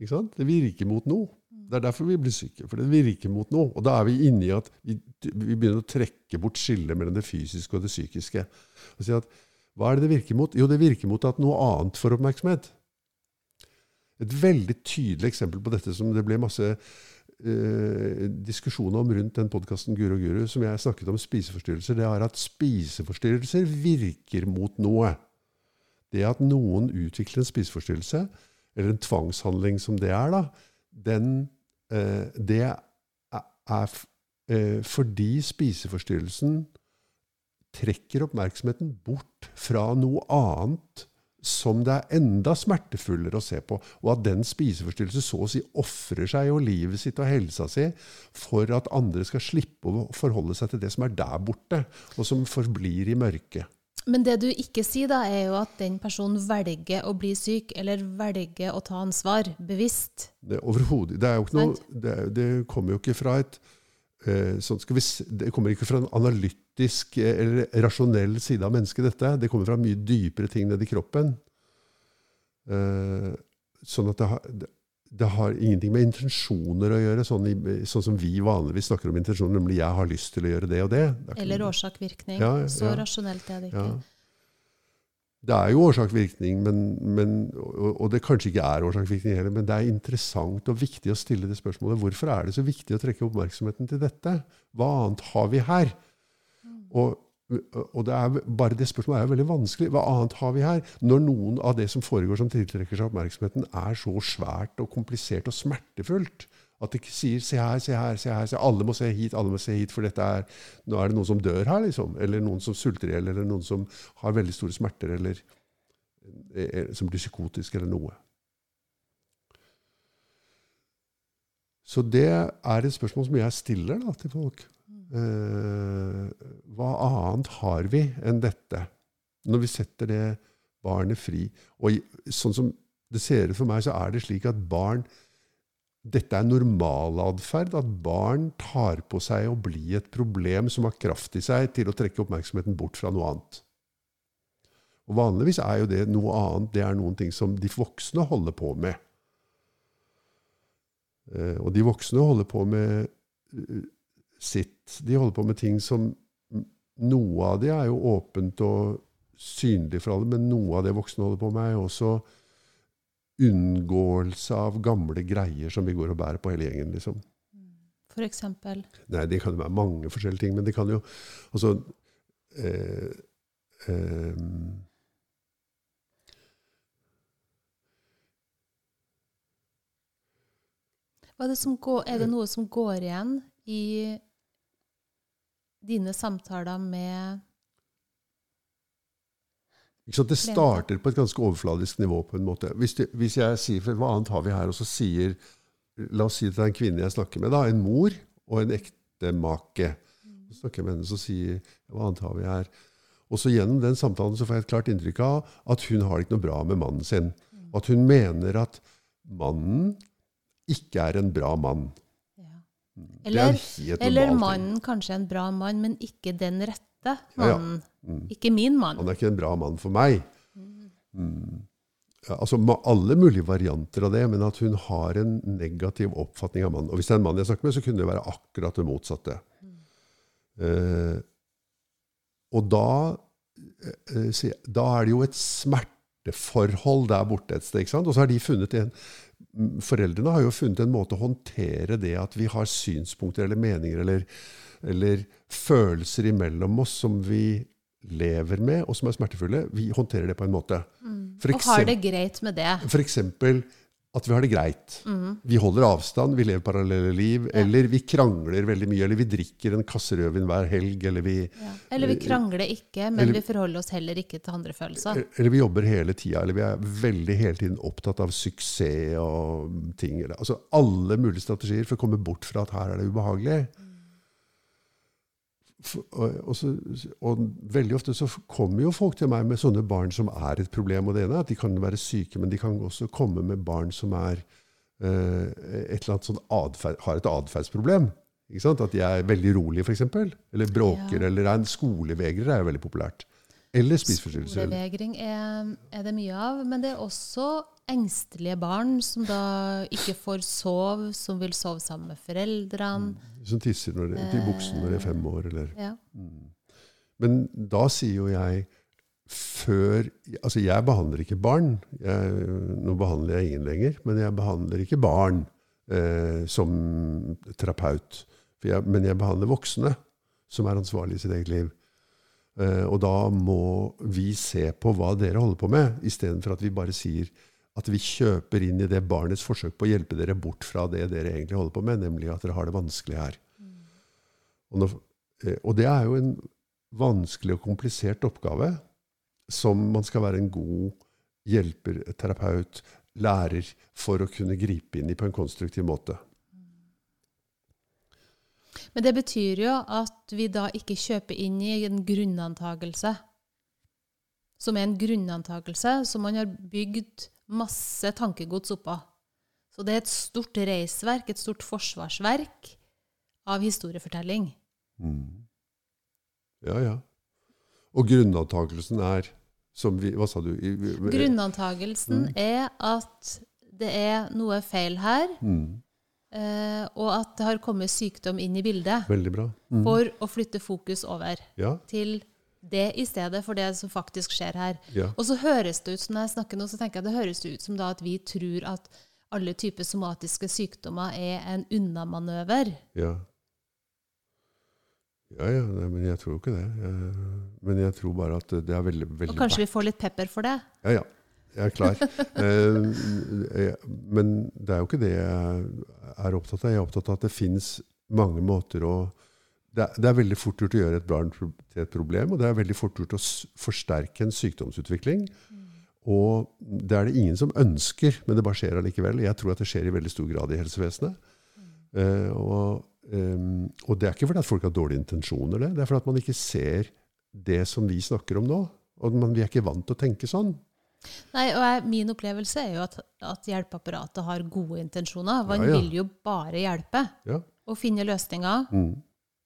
Speaker 3: Ikke sant? Det virker mot noe. Det er derfor vi blir syke. For det virker mot noe. Og da er vi inne i at vi, vi begynner å trekke bort skillet mellom det fysiske og det psykiske. Og si at hva er det det virker mot? Jo, det virker mot at noe annet får oppmerksomhet. Et veldig tydelig eksempel på dette som det ble masse eh, diskusjoner om rundt den podkasten Guru Guru, som jeg snakket om spiseforstyrrelser, det er at spiseforstyrrelser virker mot noe. Det at noen utvikler en spiseforstyrrelse, eller en tvangshandling som det er, da, den, eh, det er, er eh, fordi spiseforstyrrelsen trekker oppmerksomheten bort fra noe annet som det er enda smertefullere å se på, og at den spiseforstyrrelse så å si ofrer seg og livet sitt og helsa si for at andre skal slippe å forholde seg til det som er der borte, og som forblir i mørket.
Speaker 2: Men det du ikke sier, da, er jo at den personen velger å bli syk, eller velger å ta ansvar bevisst.
Speaker 3: Det, overhodet. Det, er det, det kommer jo ikke fra et eh, sånn skal vi, s- Det kommer ikke fra en analytisk eh, eller rasjonell side av mennesket, dette. Det kommer fra mye dypere ting nedi kroppen. Eh, sånn at det, har, det, det har ingenting med intensjoner å gjøre, sånn, i, sånn som vi vanligvis snakker om intensjoner, nemlig 'jeg har lyst til å gjøre det og det'. det
Speaker 2: Eller årsak-virkning.
Speaker 3: Ja, ja.
Speaker 2: Så rasjonelt er det ikke.
Speaker 3: Ja. Det er jo årsak-virkning, og det kanskje ikke er årsak-virkning heller, men det er interessant og viktig å stille det spørsmålet hvorfor er det så viktig å trekke oppmerksomheten til dette? Hva annet har vi her? Og, og det er, bare det spørsmålet er jo veldig vanskelig. Hva annet har vi her? Når noen av det som foregår som tiltrekker seg oppmerksomheten, er så svært og komplisert og smertefullt at det ikke sier 'se her, se her, se her', se, alle må se hit, alle må se hit, for er, nå er det noen som dør her, liksom. Eller noen som sulter i hjel, eller noen som har veldig store smerter, eller eh, som blir psykotisk, eller noe. Så det er et spørsmål som jeg stiller da, til folk. Eh, hva annet har vi enn dette? Når vi setter det barnet fri. Og sånn som det ser ut for meg, så er det slik at barn Dette er normalatferd. At barn tar på seg å bli et problem som har kraft i seg til å trekke oppmerksomheten bort fra noe annet. Og Vanligvis er jo det noe annet. Det er noen ting som de voksne holder på med. Eh, Og de voksne holder på med eh, sitt. De holder på med ting som Noe av det er jo åpent og synlig for alle, men noe av det voksne holder på med, er jo også unngåelse av gamle greier som vi går og bærer på hele gjengen. liksom.
Speaker 2: For eksempel.
Speaker 3: Nei, det kan jo være mange forskjellige ting, men det kan jo Altså eh, eh,
Speaker 2: det som går, er det noe som går igjen i dine samtaler med?
Speaker 3: Det starter på et ganske overfladisk nivå. på en måte. Hvis, du, hvis jeg sier, for Hva annet har vi her? Og så sier La oss si det er en kvinne jeg snakker med. da, En mor og en ektemake. Så snakker jeg med henne, så sier Hva annet har vi her? Og så Gjennom den samtalen så får jeg et klart inntrykk av at hun har det ikke noe bra med mannen sin. Og at hun mener at mannen ikke er en bra mann.
Speaker 2: Ja.
Speaker 3: Er
Speaker 2: Eller, eller mannen kanskje en bra mann, men ikke den rette
Speaker 3: Ja, ja.
Speaker 2: mannen.
Speaker 3: Mm.
Speaker 2: Ikke min mann.
Speaker 3: Han er ikke en bra mann for meg. Mm. Ja, altså Alle mulige varianter av det, men at hun har en negativ oppfatning av mannen. Og hvis det er en mann jeg snakker med, så kunne det være akkurat det motsatte. Eh, og da, eh, da er det jo et smerteforhold der borte et sted. ikke sant? Og så har de funnet en mm, Foreldrene har jo funnet en måte å håndtere det at vi har synspunkter eller meninger eller, eller følelser imellom oss som vi lever med, og som er smertefulle. Vi håndterer det på en måte. For
Speaker 2: Og har det greit med det.
Speaker 3: for eksempel at vi har det greit.
Speaker 2: Mhm.
Speaker 3: Vi holder avstand, vi lever parallelle liv, eller vi krangler veldig mye, eller vi drikker en kasse rødvin hver helg, eller vi,
Speaker 2: Ja. Eller vi krangler ikke, men
Speaker 3: Eller-
Speaker 2: vi forholder oss heller ikke til andre følelser.
Speaker 3: eller vi jobber hele tida, eller vi er veldig hele tiden opptatt av suksess og ting. Altså alle mulige strategier for å komme bort fra at her er det ubehagelig. Og, så, og veldig ofte så kommer jo folk til meg med sånne barn som er et problem. Og det ene er at de kan være syke, men de kan også komme med barn som er eh, et sånn adferd, har et atferdsproblem. At de er veldig rolige, f.eks. Eller bråker.
Speaker 2: Ja.
Speaker 3: Eller er en skolevegrer er jo veldig populært. Eller spiseforstyrrelser.
Speaker 2: Skolevegring er, er det mye av, men det er også engstelige barn som da ikke får sove, som vil sove sammen med foreldrene.
Speaker 3: Som tisser de, til buksen når de er fem år. Eller.
Speaker 2: Ja.
Speaker 3: Men da sier jo jeg før Altså, jeg behandler ikke barn. Jeg, nå behandler jeg ingen lenger, men jeg behandler ikke barn eh, som terapeut. Jeg, men jeg behandler voksne som er ansvarlige i sitt eget liv. Eh, og da må vi se på hva dere holder på med, istedenfor at vi bare sier at vi kjøper inn i det barnets forsøk på å hjelpe dere bort fra det dere egentlig holder på med, nemlig at dere har det vanskelig her. Og, når, eh, og det er jo en vanskelig og komplisert oppgave som man skal være en god hjelper, terapeut, lærer for å kunne gripe inn i på en konstruktiv måte.
Speaker 2: Men det betyr jo at vi da ikke kjøper inn i en grunnantagelse. Som er en grunnantagelse som man har bygd masse tankegods oppå. Så det er et stort reisverk, et stort forsvarsverk av historiefortelling.
Speaker 3: Ja, ja. Og grunnantakelsen er som vi, Hva sa du? I- vi-
Speaker 2: Grunnantagelsen er at det er noe feil her,
Speaker 3: Mm.
Speaker 2: Uh, og at det har kommet sykdom inn i bildet,
Speaker 3: Veldig bra. Mm.
Speaker 2: for å flytte fokus over
Speaker 3: Ja,
Speaker 2: til det i stedet for det som faktisk skjer her.
Speaker 3: ja.
Speaker 2: Og så høres det ut som når jeg snakker nå, så tenker jeg det høres ut som da at vi tror at alle typer somatiske sykdommer er en unnamanøver.
Speaker 3: Ja. Ja, ja, nei, men jeg tror ikke det. Jeg, men jeg tror bare at det er veldig, veldig
Speaker 2: Og kanskje vi får litt pepper for det?
Speaker 3: Ja, ja. Jeg er klar. (laughs) Eh, eh, men det er jo ikke det jeg er opptatt av. Jeg er opptatt av at det fins mange måter å det er, det er veldig fort gjort å gjøre et barn til et problem, og det er veldig fort gjort å forsterke en sykdomsutvikling. Og det er det ingen som ønsker, men det bare skjer allikevel. Jeg tror at det skjer i veldig stor grad i helsevesenet. Eh, og, um, og det er ikke fordi at folk har dårlige intensjoner, det. Det er fordi at man ikke ser det som vi snakker om nå. Og man, vi er ikke vant til å tenke sånn.
Speaker 2: Nei, og jeg, Min opplevelse er jo at, at hjelpeapparatet har gode intensjoner. Man
Speaker 3: Ja, ja.
Speaker 2: vil jo bare hjelpe
Speaker 3: Ja.
Speaker 2: og finne løsninger
Speaker 3: Mm.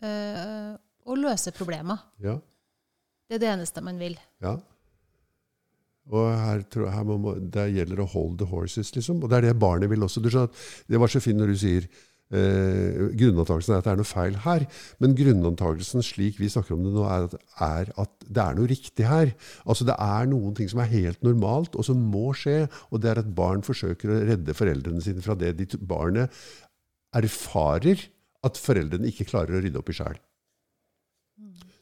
Speaker 2: Eh, og løse problemer.
Speaker 3: Ja.
Speaker 2: Det er det eneste man vil.
Speaker 3: ja. Og her, tror jeg, her må, må- der gjelder det å hold the horses, liksom. Og det er det barnet vil også. Du skjønner Det var så fint når du sier eh, grunnantakelsen er at det er noe feil her. Men grunnantakelsen slik vi snakker om det nå, er at, er at det er noe riktig her. Altså Det er noen ting som er helt normalt, og som må skje. Og det er at barn forsøker å redde foreldrene sine fra det de, barnet erfarer at foreldrene ikke klarer å rydde opp i sjæl.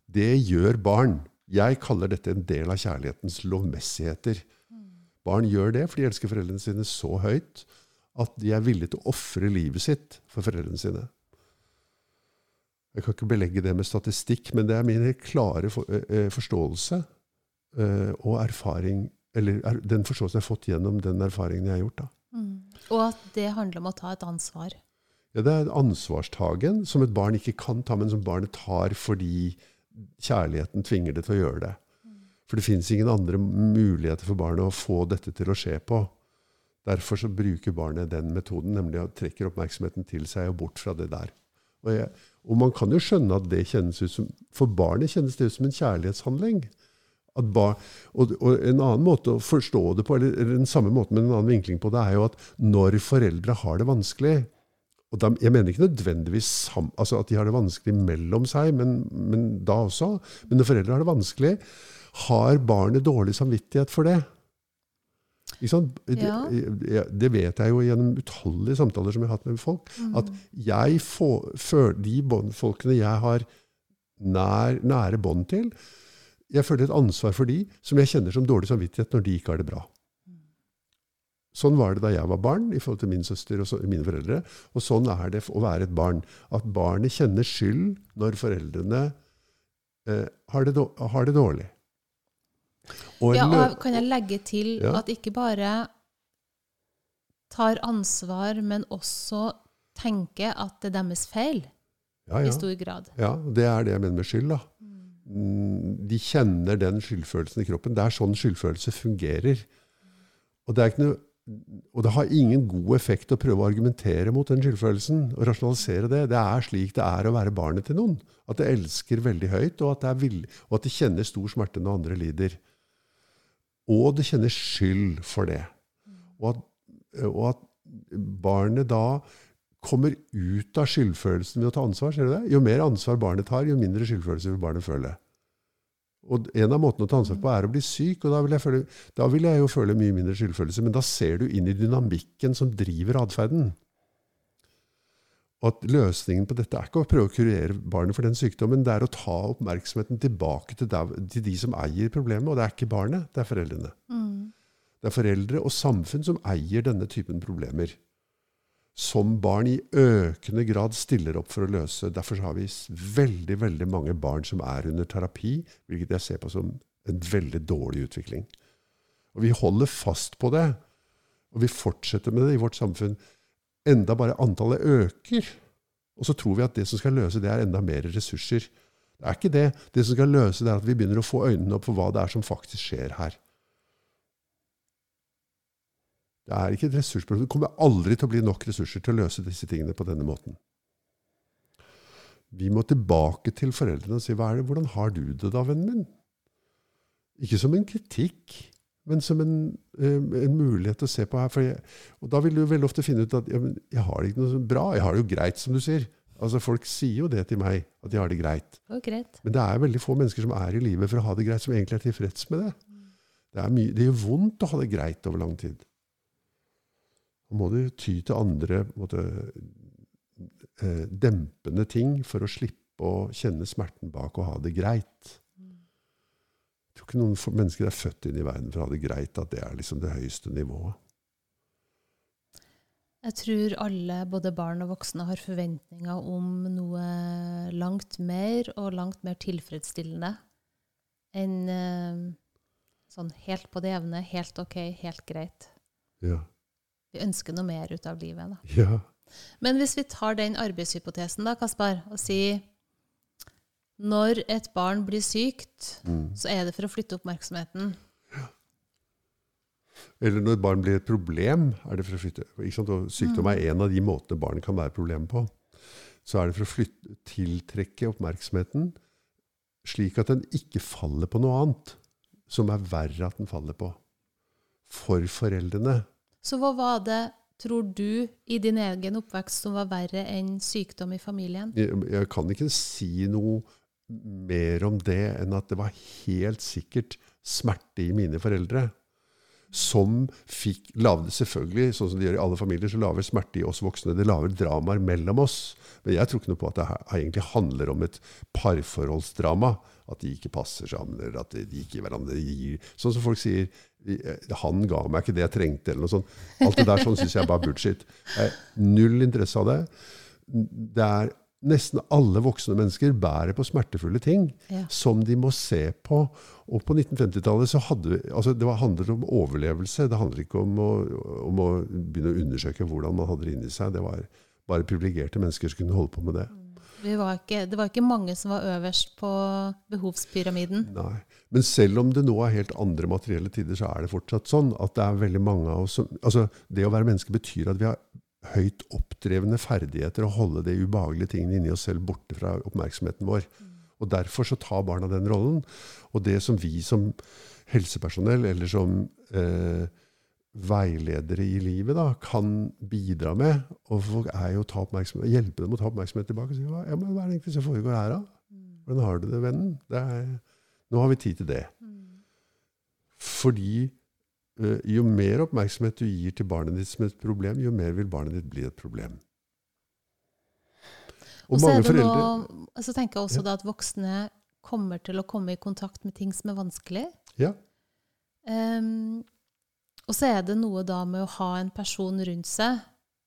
Speaker 3: Det gjør barn. Jeg kaller dette en del av kjærlighetens lovmessigheter. Barn gjør det, for de elsker foreldrene sine så høyt at de er villige til å ofre livet sitt for foreldrene sine. Jeg kan ikke belegge det med statistikk, men det er min klare eh, forståelse eh, og erfaring, eller er, den forståelsen jeg har fått gjennom den erfaringen jeg har gjort. da.
Speaker 2: Og at det handler om å ta et ansvar.
Speaker 3: Ja, det er ansvarstagen som et barn ikke kan ta, men som barnet tar fordi kjærligheten tvinger det til å gjøre det. For det fins ingen andre muligheter for barnet å få dette til å skje på. Derfor så bruker barnet den metoden, nemlig å trekke oppmerksomheten til seg og bort fra det der. Og, jeg, og man kan jo skjønne at det kjennes ut som For barnet kjennes det ut som en kjærlighetshandling. Bar, og, og en annen måte å forstå det på, eller, eller den samme måten, men en annen vinkling på det, er jo at når foreldre har det vanskelig og da, Jeg mener ikke nødvendigvis sam, altså at de har det vanskelig mellom seg, men, men da også. Men når foreldre har det vanskelig, har barnet dårlig samvittighet for det?
Speaker 2: Ja.
Speaker 3: Det, det vet jeg jo gjennom utallige samtaler som jeg har hatt med folk. At jeg får, føler de folkene jeg har nær, nære bånd til, jeg føler et ansvar for de som jeg kjenner som dårlig samvittighet når de ikke har det bra. Sånn var det da jeg var barn i forhold til min søster og så, mine foreldre. Og sånn er det å være et barn. At barnet kjenner skyld når foreldrene eh, har, det, har det dårlig. Og
Speaker 2: Ja, og kan jeg legge til
Speaker 3: Ja.
Speaker 2: at ikke bare tar ansvar, men også tenker at det er deres feil
Speaker 3: ja,
Speaker 2: i stor grad.
Speaker 3: Ja, det er det jeg mener med skyld. da. Mm, De kjenner den skyldfølelsen i kroppen. Det er sånn skyldfølelse fungerer. Og det, er ikke noe, og det har ingen god effekt å prøve å argumentere mot den skyldfølelsen og rasjonalisere det. Det er slik det er å være barnet til noen. At det elsker veldig høyt, og at det, vill, og at det kjenner stor smerte når andre lider. Og det kjenner skyld for det. Og at, og at barnet da kommer ut av skyldfølelsen ved å ta ansvar. Ser du det? Jo mer ansvar barnet tar, jo mindre skyldfølelse vil barnet føle. Og En av måtene å ta ansvar på er å bli syk, og da vil, jeg føle, da vil jeg jo føle mye mindre skyldfølelse. Men da ser du inn i dynamikken som driver atferden. Og at løsningen på dette er ikke å prøve å kurere barnet for den sykdommen, det er å ta oppmerksomheten tilbake til, der, til de som eier problemet. Og det er ikke barnet, det er foreldrene. Det er foreldre og samfunn som eier denne typen problemer. Som barn i økende grad stiller opp for å løse. Derfor har vi veldig veldig mange barn som er under terapi, hvilket jeg ser på som en veldig dårlig utvikling. Og vi holder fast på det, og vi fortsetter med det i vårt samfunn. Enda bare antallet øker. Og så tror vi at det som skal løse det, er enda mer ressurser. Det er ikke det. Det som skal løse det, er at vi begynner å få øynene opp for hva det er som faktisk skjer her. Det er ikke et ressursproblem. Det kommer aldri til å bli nok ressurser til å løse disse tingene på denne måten. Vi må tilbake til foreldrene og si hva er det, hvordan har du det da, vennen min? Ikke som en kritikk, men som en, eh, en mulighet til å se på her. Jeg, og da vil du veldig ofte finne ut at ja, men jeg har det ikke noe bra. Jeg har det jo greit, som du sier. Altså Folk sier jo det til meg, at de har det greit.
Speaker 2: Greit.
Speaker 3: Men det er veldig få mennesker som er i livet for å ha det greit, som egentlig er tilfreds med det. Det, er mye, det gjør vondt å ha det greit over lang tid. Må du ty til andre måte, eh, dempende ting for å slippe å kjenne smerten bak og ha det greit. Jeg tror ikke noen mennesker er født inn i verden for å ha det greit, at det er liksom det høyeste nivået.
Speaker 2: Jeg tror alle, både barn og voksne, har forventninger om noe langt mer og langt mer tilfredsstillende enn eh, sånn helt på det jevne, helt OK, helt greit.
Speaker 3: Ja.
Speaker 2: Vi ønsker noe mer ut av livet. Da.
Speaker 3: ja.
Speaker 2: Men hvis vi tar den arbeidshypotesen, da, Kaspar, og sier når et barn blir sykt,
Speaker 3: Mm.
Speaker 2: så er det for å flytte oppmerksomheten.
Speaker 3: Eller når barn blir et problem, er det for å flytte ikke sant? Og Sykdom er en av de måtene barn kan være problem på. Så er det for å flytte, tiltrekke oppmerksomheten slik at den ikke faller på noe annet som er verre at den faller på. For foreldrene.
Speaker 2: Så hva var det, tror du, i din egen oppvekst som var verre enn sykdom i familien?
Speaker 3: Jeg, jeg kan ikke si noe mer om det enn at det var helt sikkert smerte i mine foreldre. Som fikk lagde selvfølgelig, sånn som de gjør i alle familier, så lager smerte i oss voksne. Det lager dramaer mellom oss. Men jeg tror ikke noe på at det egentlig handler om et parforholdsdrama. At de ikke passer sammen, eller at de ikke hverandre gir Sånn som folk sier eh, 'Han ga meg ikke det jeg trengte', eller noe sånt. Alt det der sånn syns jeg er bare bullshit. Jeg har null interesse av det. Det er Nesten alle voksne mennesker bærer på smertefulle ting
Speaker 2: Ja.
Speaker 3: som de må se på. Og på 1950-tallet så hadde vi, altså det var- handlet om overlevelse. Det handlet ikke om å, om å begynne å undersøke hvordan man hadde det inni seg. Det var bare privilegerte mennesker som kunne holde på med det.
Speaker 2: Vi var ikke, det var ikke mange som var øverst på behovspyramiden.
Speaker 3: Nei. Men selv om det nå er helt andre materielle tider, så er det fortsatt sånn at det er veldig mange av oss som altså Det å være menneske betyr at vi har høyt oppdrevne ferdigheter å holde de ubehagelige tingene inni oss selv borte fra oppmerksomheten vår. Og Derfor så tar barna den rollen. Og det som vi som helsepersonell eller som eh, veiledere i livet da, kan bidra med, er jo å hjelpe dem å ta oppmerksomhet tilbake. og si, hva, ja, men hva er det egentlig som foregår her, da? Hvordan har du det, vennen? Det er, nå har vi tid til det. Fordi eh, jo mer oppmerksomhet du gir til barnet ditt som et problem, jo mer vil barnet ditt bli et problem. Og
Speaker 2: Og så
Speaker 3: foreldre
Speaker 2: noe, så, tenker jeg også da at voksne kommer til å komme i kontakt med ting som er vanskelig.
Speaker 3: Ja.
Speaker 2: Um, og så er det noe da med å ha en person rundt seg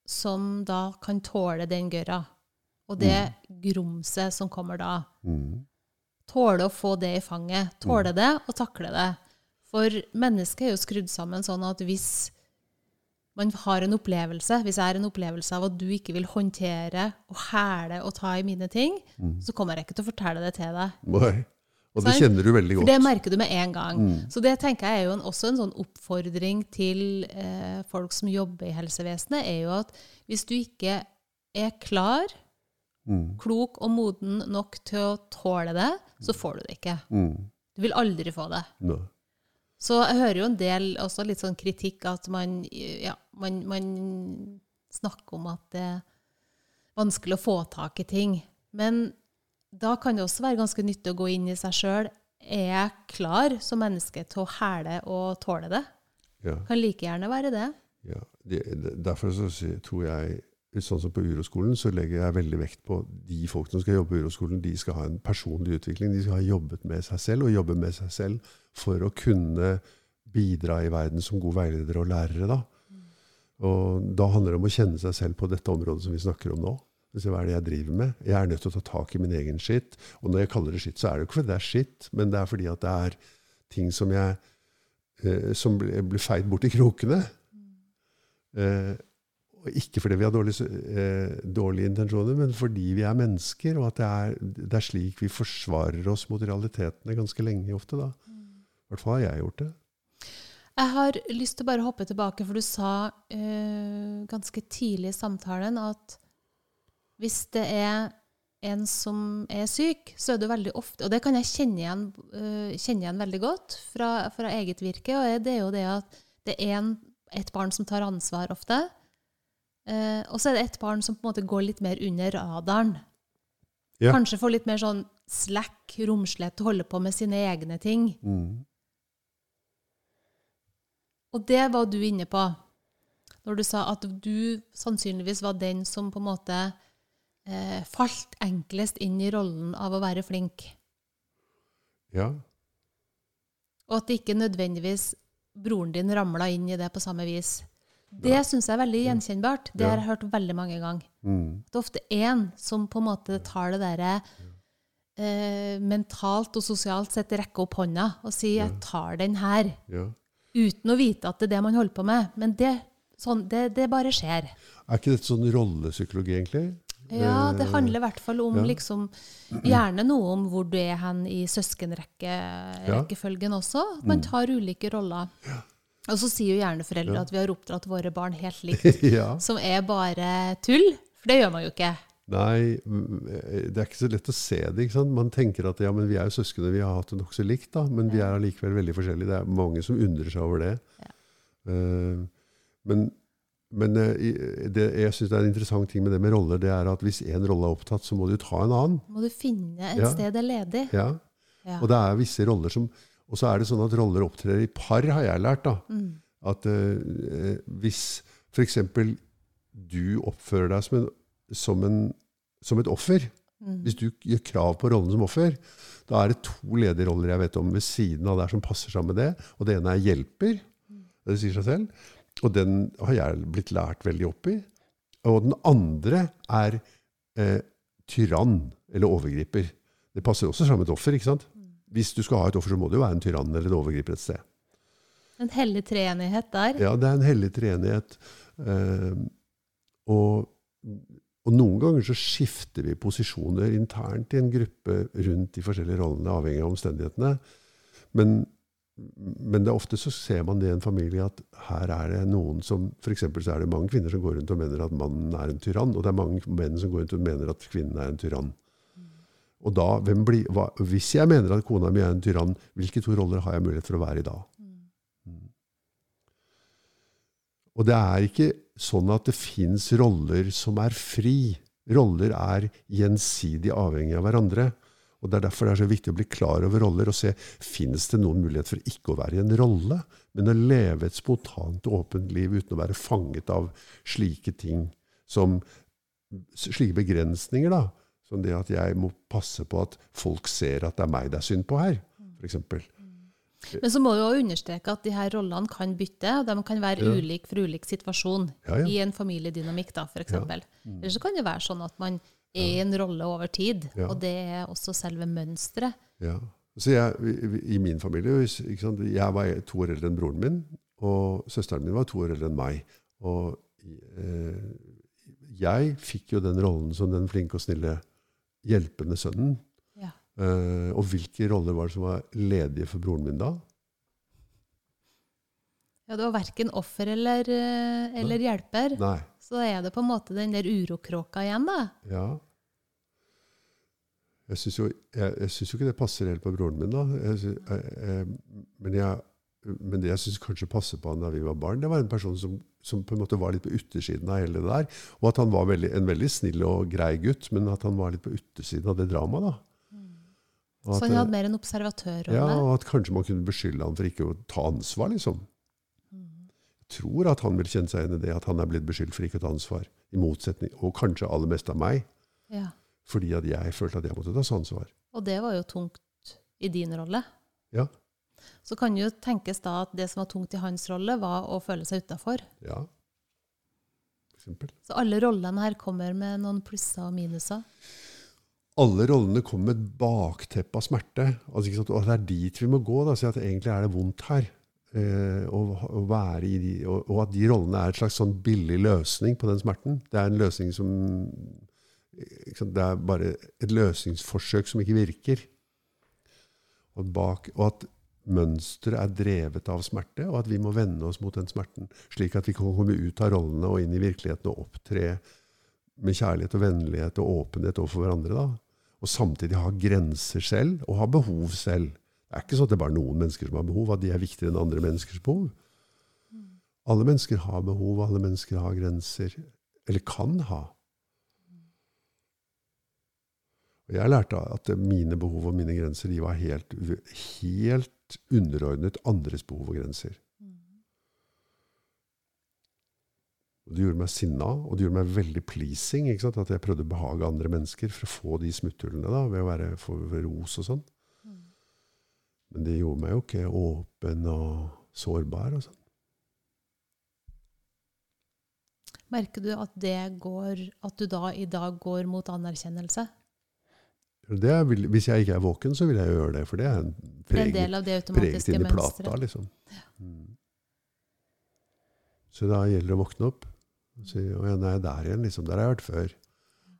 Speaker 2: som da kan tåle den gørra. Og det grumset som kommer da.
Speaker 3: Mm.
Speaker 2: Tåle å få det i fanget. Tåle det og takle det. For mennesket er jo skrudd sammen sånn at hvis man har en opplevelse, hvis jeg har en opplevelse av at du ikke vil håndtere og hæle og ta i mine ting, så kommer jeg ikke til å fortelle det til deg.
Speaker 3: Nei. Og det kjenner du veldig godt.
Speaker 2: For det merker du med en gang.
Speaker 3: Mm.
Speaker 2: Så det tenker jeg er jo en, også en sånn oppfordring til eh, folk som jobber i helsevesenet, er jo at hvis du ikke er klar,
Speaker 3: Mm.
Speaker 2: klok og moden nok til å tåle det, så får du det ikke.
Speaker 3: Mm.
Speaker 2: Du vil aldri få det.
Speaker 3: Nei.
Speaker 2: Så jeg hører jo en del også litt sånn kritikk at man, ja, man, man snakker om at det er vanskelig å få tak i ting. Men da kan det også være ganske nyttig å gå inn i seg sjøl. Er jeg klar som menneske til å hæle og tåle det?
Speaker 3: Ja.
Speaker 2: Kan like gjerne være det.
Speaker 3: Ja, det, derfor så tror jeg, sånn som på uroskolen, så legger jeg veldig vekt på de folk som skal jobbe på uroskolen. De skal ha en personlig utvikling. De skal ha jobbet med seg selv, og jobbe med seg selv for å kunne bidra i verden som gode veiledere og lærere. Da. Og da handler det om å kjenne seg selv på dette området som vi snakker om nå. Hva er det jeg driver med? Jeg er nødt til å ta tak i min egen skitt. Og når jeg kaller det skitt, så er det jo ikke fordi det er skitt, men det er fordi at det er ting som jeg eh, som blir feid bort i krokene. Eh, og ikke fordi vi har dårlige, eh, dårlige intensjoner, men fordi vi er mennesker, og at det er, det er slik vi forsvarer oss mot realitetene ganske lenge ofte. da. I hvert fall har jeg gjort det.
Speaker 2: Jeg har lyst til å bare hoppe tilbake, for du sa eh, ganske tidlig i samtalen at hvis det er en som er syk, så er det veldig ofte Og det kan jeg kjenne igjen, øh, kjenne igjen veldig godt fra, fra eget virke. Og det er jo det at det er en, et barn som tar ansvar ofte. Eh, og så er det et barn som på en måte går litt mer under radaren.
Speaker 3: Ja.
Speaker 2: Kanskje får litt mer sånn slack, romslighet, holde på med sine egne ting.
Speaker 3: Mm.
Speaker 2: Og det var du inne på. Når du sa at du sannsynligvis var den som på en måte eh, falt enklest inn i rollen av å være flink.
Speaker 3: Ja.
Speaker 2: Og at det ikke nødvendigvis broren din ramla inn i det på samme vis. Det syns jeg er veldig gjenkjennbart. Det
Speaker 3: Ja.
Speaker 2: har jeg hørt veldig mange ganger.
Speaker 3: Mm.
Speaker 2: Det er ofte én som på en måte tar det derre eh, mentalt og sosialt sett rekker opp hånda og sier 'jeg tar den her',
Speaker 3: ja.
Speaker 2: uten å vite at det er det man holder på med. Men det, sånn, det, det bare skjer.
Speaker 3: Er ikke dette sånn rollepsykologi, egentlig?
Speaker 2: Ja, det
Speaker 3: Eh,
Speaker 2: handler i hvert fall om
Speaker 3: ja.
Speaker 2: liksom Gjerne noe om hvor du er hen i søskenrekkefølgen også. At man tar ulike roller. Og så sier jo gjerne foreldre.
Speaker 3: Ja.
Speaker 2: at vi har oppdratt våre barn helt (laughs) likt.
Speaker 3: ja.
Speaker 2: Som er bare tull. For det gjør man jo ikke.
Speaker 3: Nei, mm, det er ikke så lett å se det. ikke sant? Man tenker at ja, men vi er jo søskne, vi har hatt det nokså likt, da, men vi er allikevel veldig forskjellige. Det er mange som undrer seg over det.
Speaker 2: Ja.
Speaker 3: Uh, men men eh, det, jeg syns det er en interessant ting med det med roller, det er at hvis én rolle er opptatt, så må du ta en annen.
Speaker 2: Må du finne et
Speaker 3: Ja.
Speaker 2: sted det er ledig.
Speaker 3: Ja.
Speaker 2: Ja.
Speaker 3: Og det er visse roller som Og så er det sånn at roller opptrer i par, har jeg lært. da.
Speaker 2: Mm.
Speaker 3: At eh, hvis f.eks. du oppfører deg som, en, som, en, som et offer,
Speaker 2: Mm.
Speaker 3: hvis du gjør krav på rollen som offer, da er det to ledige roller jeg vet om ved siden av der som passer sammen med det. Og det ene er hjelper. Det sier seg selv. Og den har jeg blitt lært veldig opp i. Og den andre er eh, tyrann eller overgriper. Det passer også sammen med et offer. ikke sant? Hvis du skal ha et offer, så må det jo være en tyrann eller en overgriper et sted.
Speaker 2: En hellig treenighet der.
Speaker 3: Ja, det er en hellig treenighet. Eh, og, og noen ganger så skifter vi posisjoner internt i en gruppe rundt de forskjellige rollene, avhengig av omstendighetene. Men, men det er ofte så ser man det i en familie at her er det noen som F.eks. så er det mange kvinner som går rundt og mener at mannen er en tyrann, og det er mange menn som går rundt og mener at kvinnen er en tyrann. Og da, blir, hva, Hvis jeg mener at kona mi er en tyrann, hvilke to roller har jeg mulighet for å være i da? Og det er ikke sånn at det fins roller som er fri. Roller er gjensidig avhengig av hverandre. Og Det er derfor det er så viktig å bli klar over roller og se finnes det noen mulighet for ikke å være i en rolle, men å leve et spontant og åpent liv uten å være fanget av slike ting som slike begrensninger. da, Som det at jeg må passe på at folk ser at det er meg det er synd på her, f.eks.
Speaker 2: Men så må du også understreke at de her rollene kan bytte, og de kan være
Speaker 3: Ja.
Speaker 2: ulike for ulik situasjon
Speaker 3: Ja, ja.
Speaker 2: i en familiedynamikk, da, f.eks.
Speaker 3: Ja.
Speaker 2: eksempel. Eller så kan det være sånn at man er i en rolle over tid, og det er også selve mønsteret.
Speaker 3: Ja. Så jeg, i- min familie sant, Jeg var to år eldre enn broren min, og søsteren min var to år eldre enn meg. Og eh, jeg fikk jo den rollen som den flinke og snille hjelpende sønnen.
Speaker 2: Ja.
Speaker 3: Uh, og hvilke roller var det som var ledige for broren min da?
Speaker 2: Ja, det var verken offer eller, eh, eller hjelper.
Speaker 3: Nei.
Speaker 2: Så er det på en måte den der urokråka igjen, da.
Speaker 3: Ja. Jeg syns jo, jo ikke det passer helt på broren min, da. Jeg, synes, jeg, jeg, men, jeg, men det jeg syns kanskje passer på han da vi var barn, det var en person som, som på en måte var litt på utersiden av hele det der. Og at han var veldig, en veldig snill og grei gutt, men at han var litt på utersiden av det dramaet. da. Og
Speaker 2: Så han hadde mer en observatørrolle.
Speaker 3: ja, og at kanskje man kunne beskylde han for ikke å ta ansvar, liksom. Jeg tror at han vil kjenne seg igjen i det, at han er blitt beskyldt for ikke å ta ansvar. I motsetning, og kanskje aller mest av meg.
Speaker 2: Ja.
Speaker 3: Fordi at jeg følte at jeg måtte ta ansvar.
Speaker 2: Og det var jo tungt i din rolle.
Speaker 3: Ja.
Speaker 2: Så kan jo tenkes da at det som var tungt i hans rolle, var å føle seg utafor.
Speaker 3: Ja. For eksempel.
Speaker 2: Så alle rollene her kommer med noen plusser og minuser.
Speaker 3: Alle rollene kommer med et bakteppe av smerte. Altså? Og det er dit vi må gå. Da, si at egentlig er det vondt her. Eh, være i de, og, og at de rollene er et slags sånn billig løsning på den smerten. Det er en løsning som? Det er bare et løsningsforsøk som ikke virker. Og, bak, og at mønsteret er drevet av smerte, og at vi må vende oss mot den smerten, slik at vi kan komme ut av rollene og inn i virkeligheten og opptre med kjærlighet og vennlighet og åpenhet overfor hverandre. da. Og samtidig ha grenser selv, og ha behov selv. Det er ikke sånn at det er bare noen mennesker som har behov, at de er viktigere enn andre menneskers behov. Alle mennesker har behov, alle mennesker har grenser. Eller kan ha. Og jeg lærte at mine behov og mine grenser de var helt, helt underordnet andres behov og grenser. Og det gjorde meg sinna, og det gjorde meg veldig pleasing. At jeg prøvde å behage andre mennesker for å få de smutthullene da, ved å være for ros og sånn. Men det gjorde meg jo ikke åpen og sårbar og sånn.
Speaker 2: Merker du at, går, at du da i dag går mot anerkjennelse?
Speaker 3: Vil, hvis jeg ikke er våken, så vil jeg gjøre det. For det er en
Speaker 2: det er en del av det automatiske
Speaker 3: preget inn i plata. Liksom. Ja. Mm. Så da gjelder det å våkne opp. Og si å ja, nei, der igjen, liksom. Der har jeg vært før.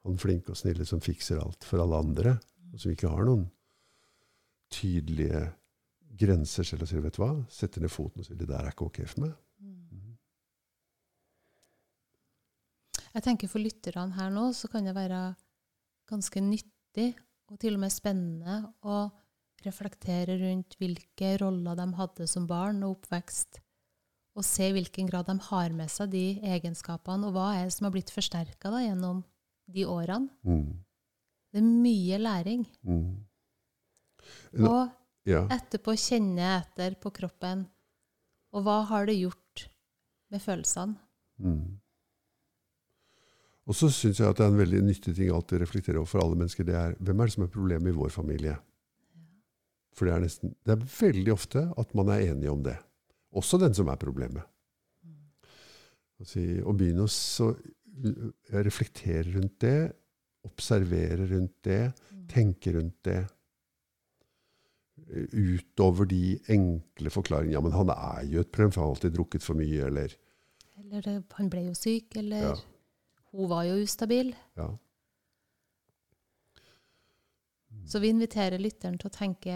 Speaker 3: Han flinke og snille som fikser alt for alle andre. Og som ikke har noen tydelige grenser selv og sier vet du hva, setter ned foten og sier det der er ikke ok for meg. Mm.
Speaker 2: Jeg tenker For lytterne her nå så kan det være ganske nyttig og til og med spennende å reflektere rundt hvilke roller de hadde som barn og oppvekst, og se i hvilken grad de har med seg de egenskapene, og hva er det som har blitt forsterka gjennom de årene. Mm. Det er mye læring. Mm.
Speaker 3: No,
Speaker 2: og ja. etterpå kjenne etter på kroppen. Og hva har det gjort med følelsene? Mm.
Speaker 3: Og så syns jeg at det er en veldig nyttig ting alltid å reflektere over for alle mennesker. Det er hvem er det som er problemet i vår familie? For det er, nesten, det er veldig ofte at man er enige om det. Også den som er problemet. Å begynne å reflektere rundt det, observere rundt det, tenke rundt det. Utover de enkle forklaringene. Ja, men han er jo et problem, for han har alltid drukket for mye, eller
Speaker 2: Eller det, han ble jo syk, eller ja. Hun var jo ustabil.
Speaker 3: Ja.
Speaker 2: Så vi inviterer lytteren til å tenke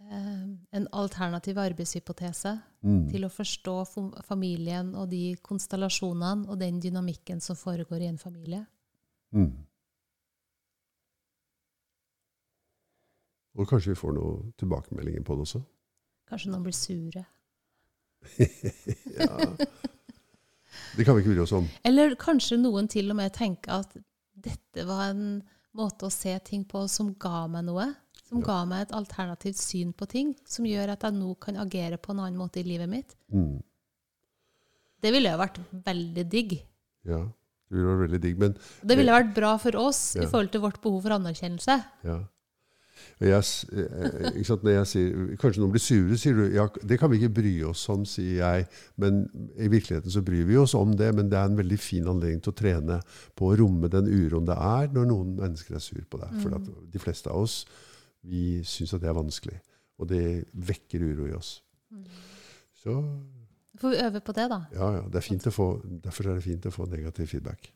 Speaker 2: eh, en alternativ arbeidshypotese mm. til å forstå familien og de konstellasjonene og den dynamikken som foregår i en familie. Mm.
Speaker 3: Og kanskje vi får noen tilbakemeldinger på det også?
Speaker 2: Kanskje noen blir sure. (laughs)
Speaker 3: ja. Det kan vi ikke bry oss om.
Speaker 2: Eller kanskje noen til og med tenker at dette var en måte å se ting på som ga meg noe. Som ja. ga meg et alternativt syn på ting, som gjør at jeg nå kan agere på en annen måte i livet mitt. Mm. Det ville jo vært veldig digg.
Speaker 3: Ja, det ville vært veldig digg, men
Speaker 2: Det ville vært bra for oss ja. i forhold til vårt behov for anerkjennelse.
Speaker 3: Ja. Jeg, sant, Når jeg sier Kanskje noen blir sure, sier du. Ja, det kan vi ikke bry oss om, sier jeg. Men i virkeligheten så bryr vi oss om det. Men det er en veldig fin anledning til å trene på å romme den uroen det er når noen mennesker er sur på deg. For mm. de fleste av oss vi syns at det er vanskelig. Og det vekker uro i oss. Mm. Så
Speaker 2: Får vi øve på det, da?
Speaker 3: Ja, ja. Det er få, derfor er det fint å få negativ feedback.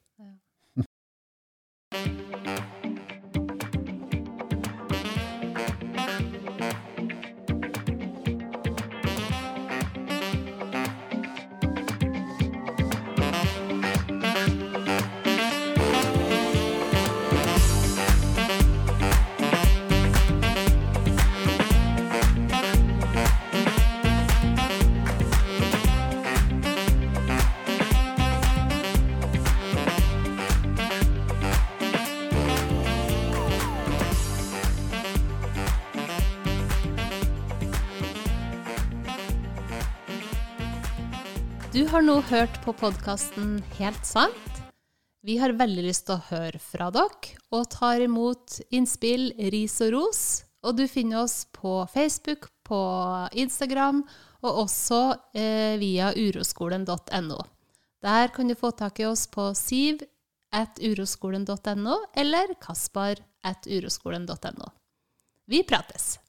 Speaker 2: Hørt på podkasten Helt sant. Vi har veldig lyst til å høre fra dere, og tar imot innspill, ris og ros. Og du finner oss på Facebook, på Instagram, og også eh, via uroskolen.no. Der kan du få tak i oss på siv eller kaspar at uroskolen.no. Vi prates!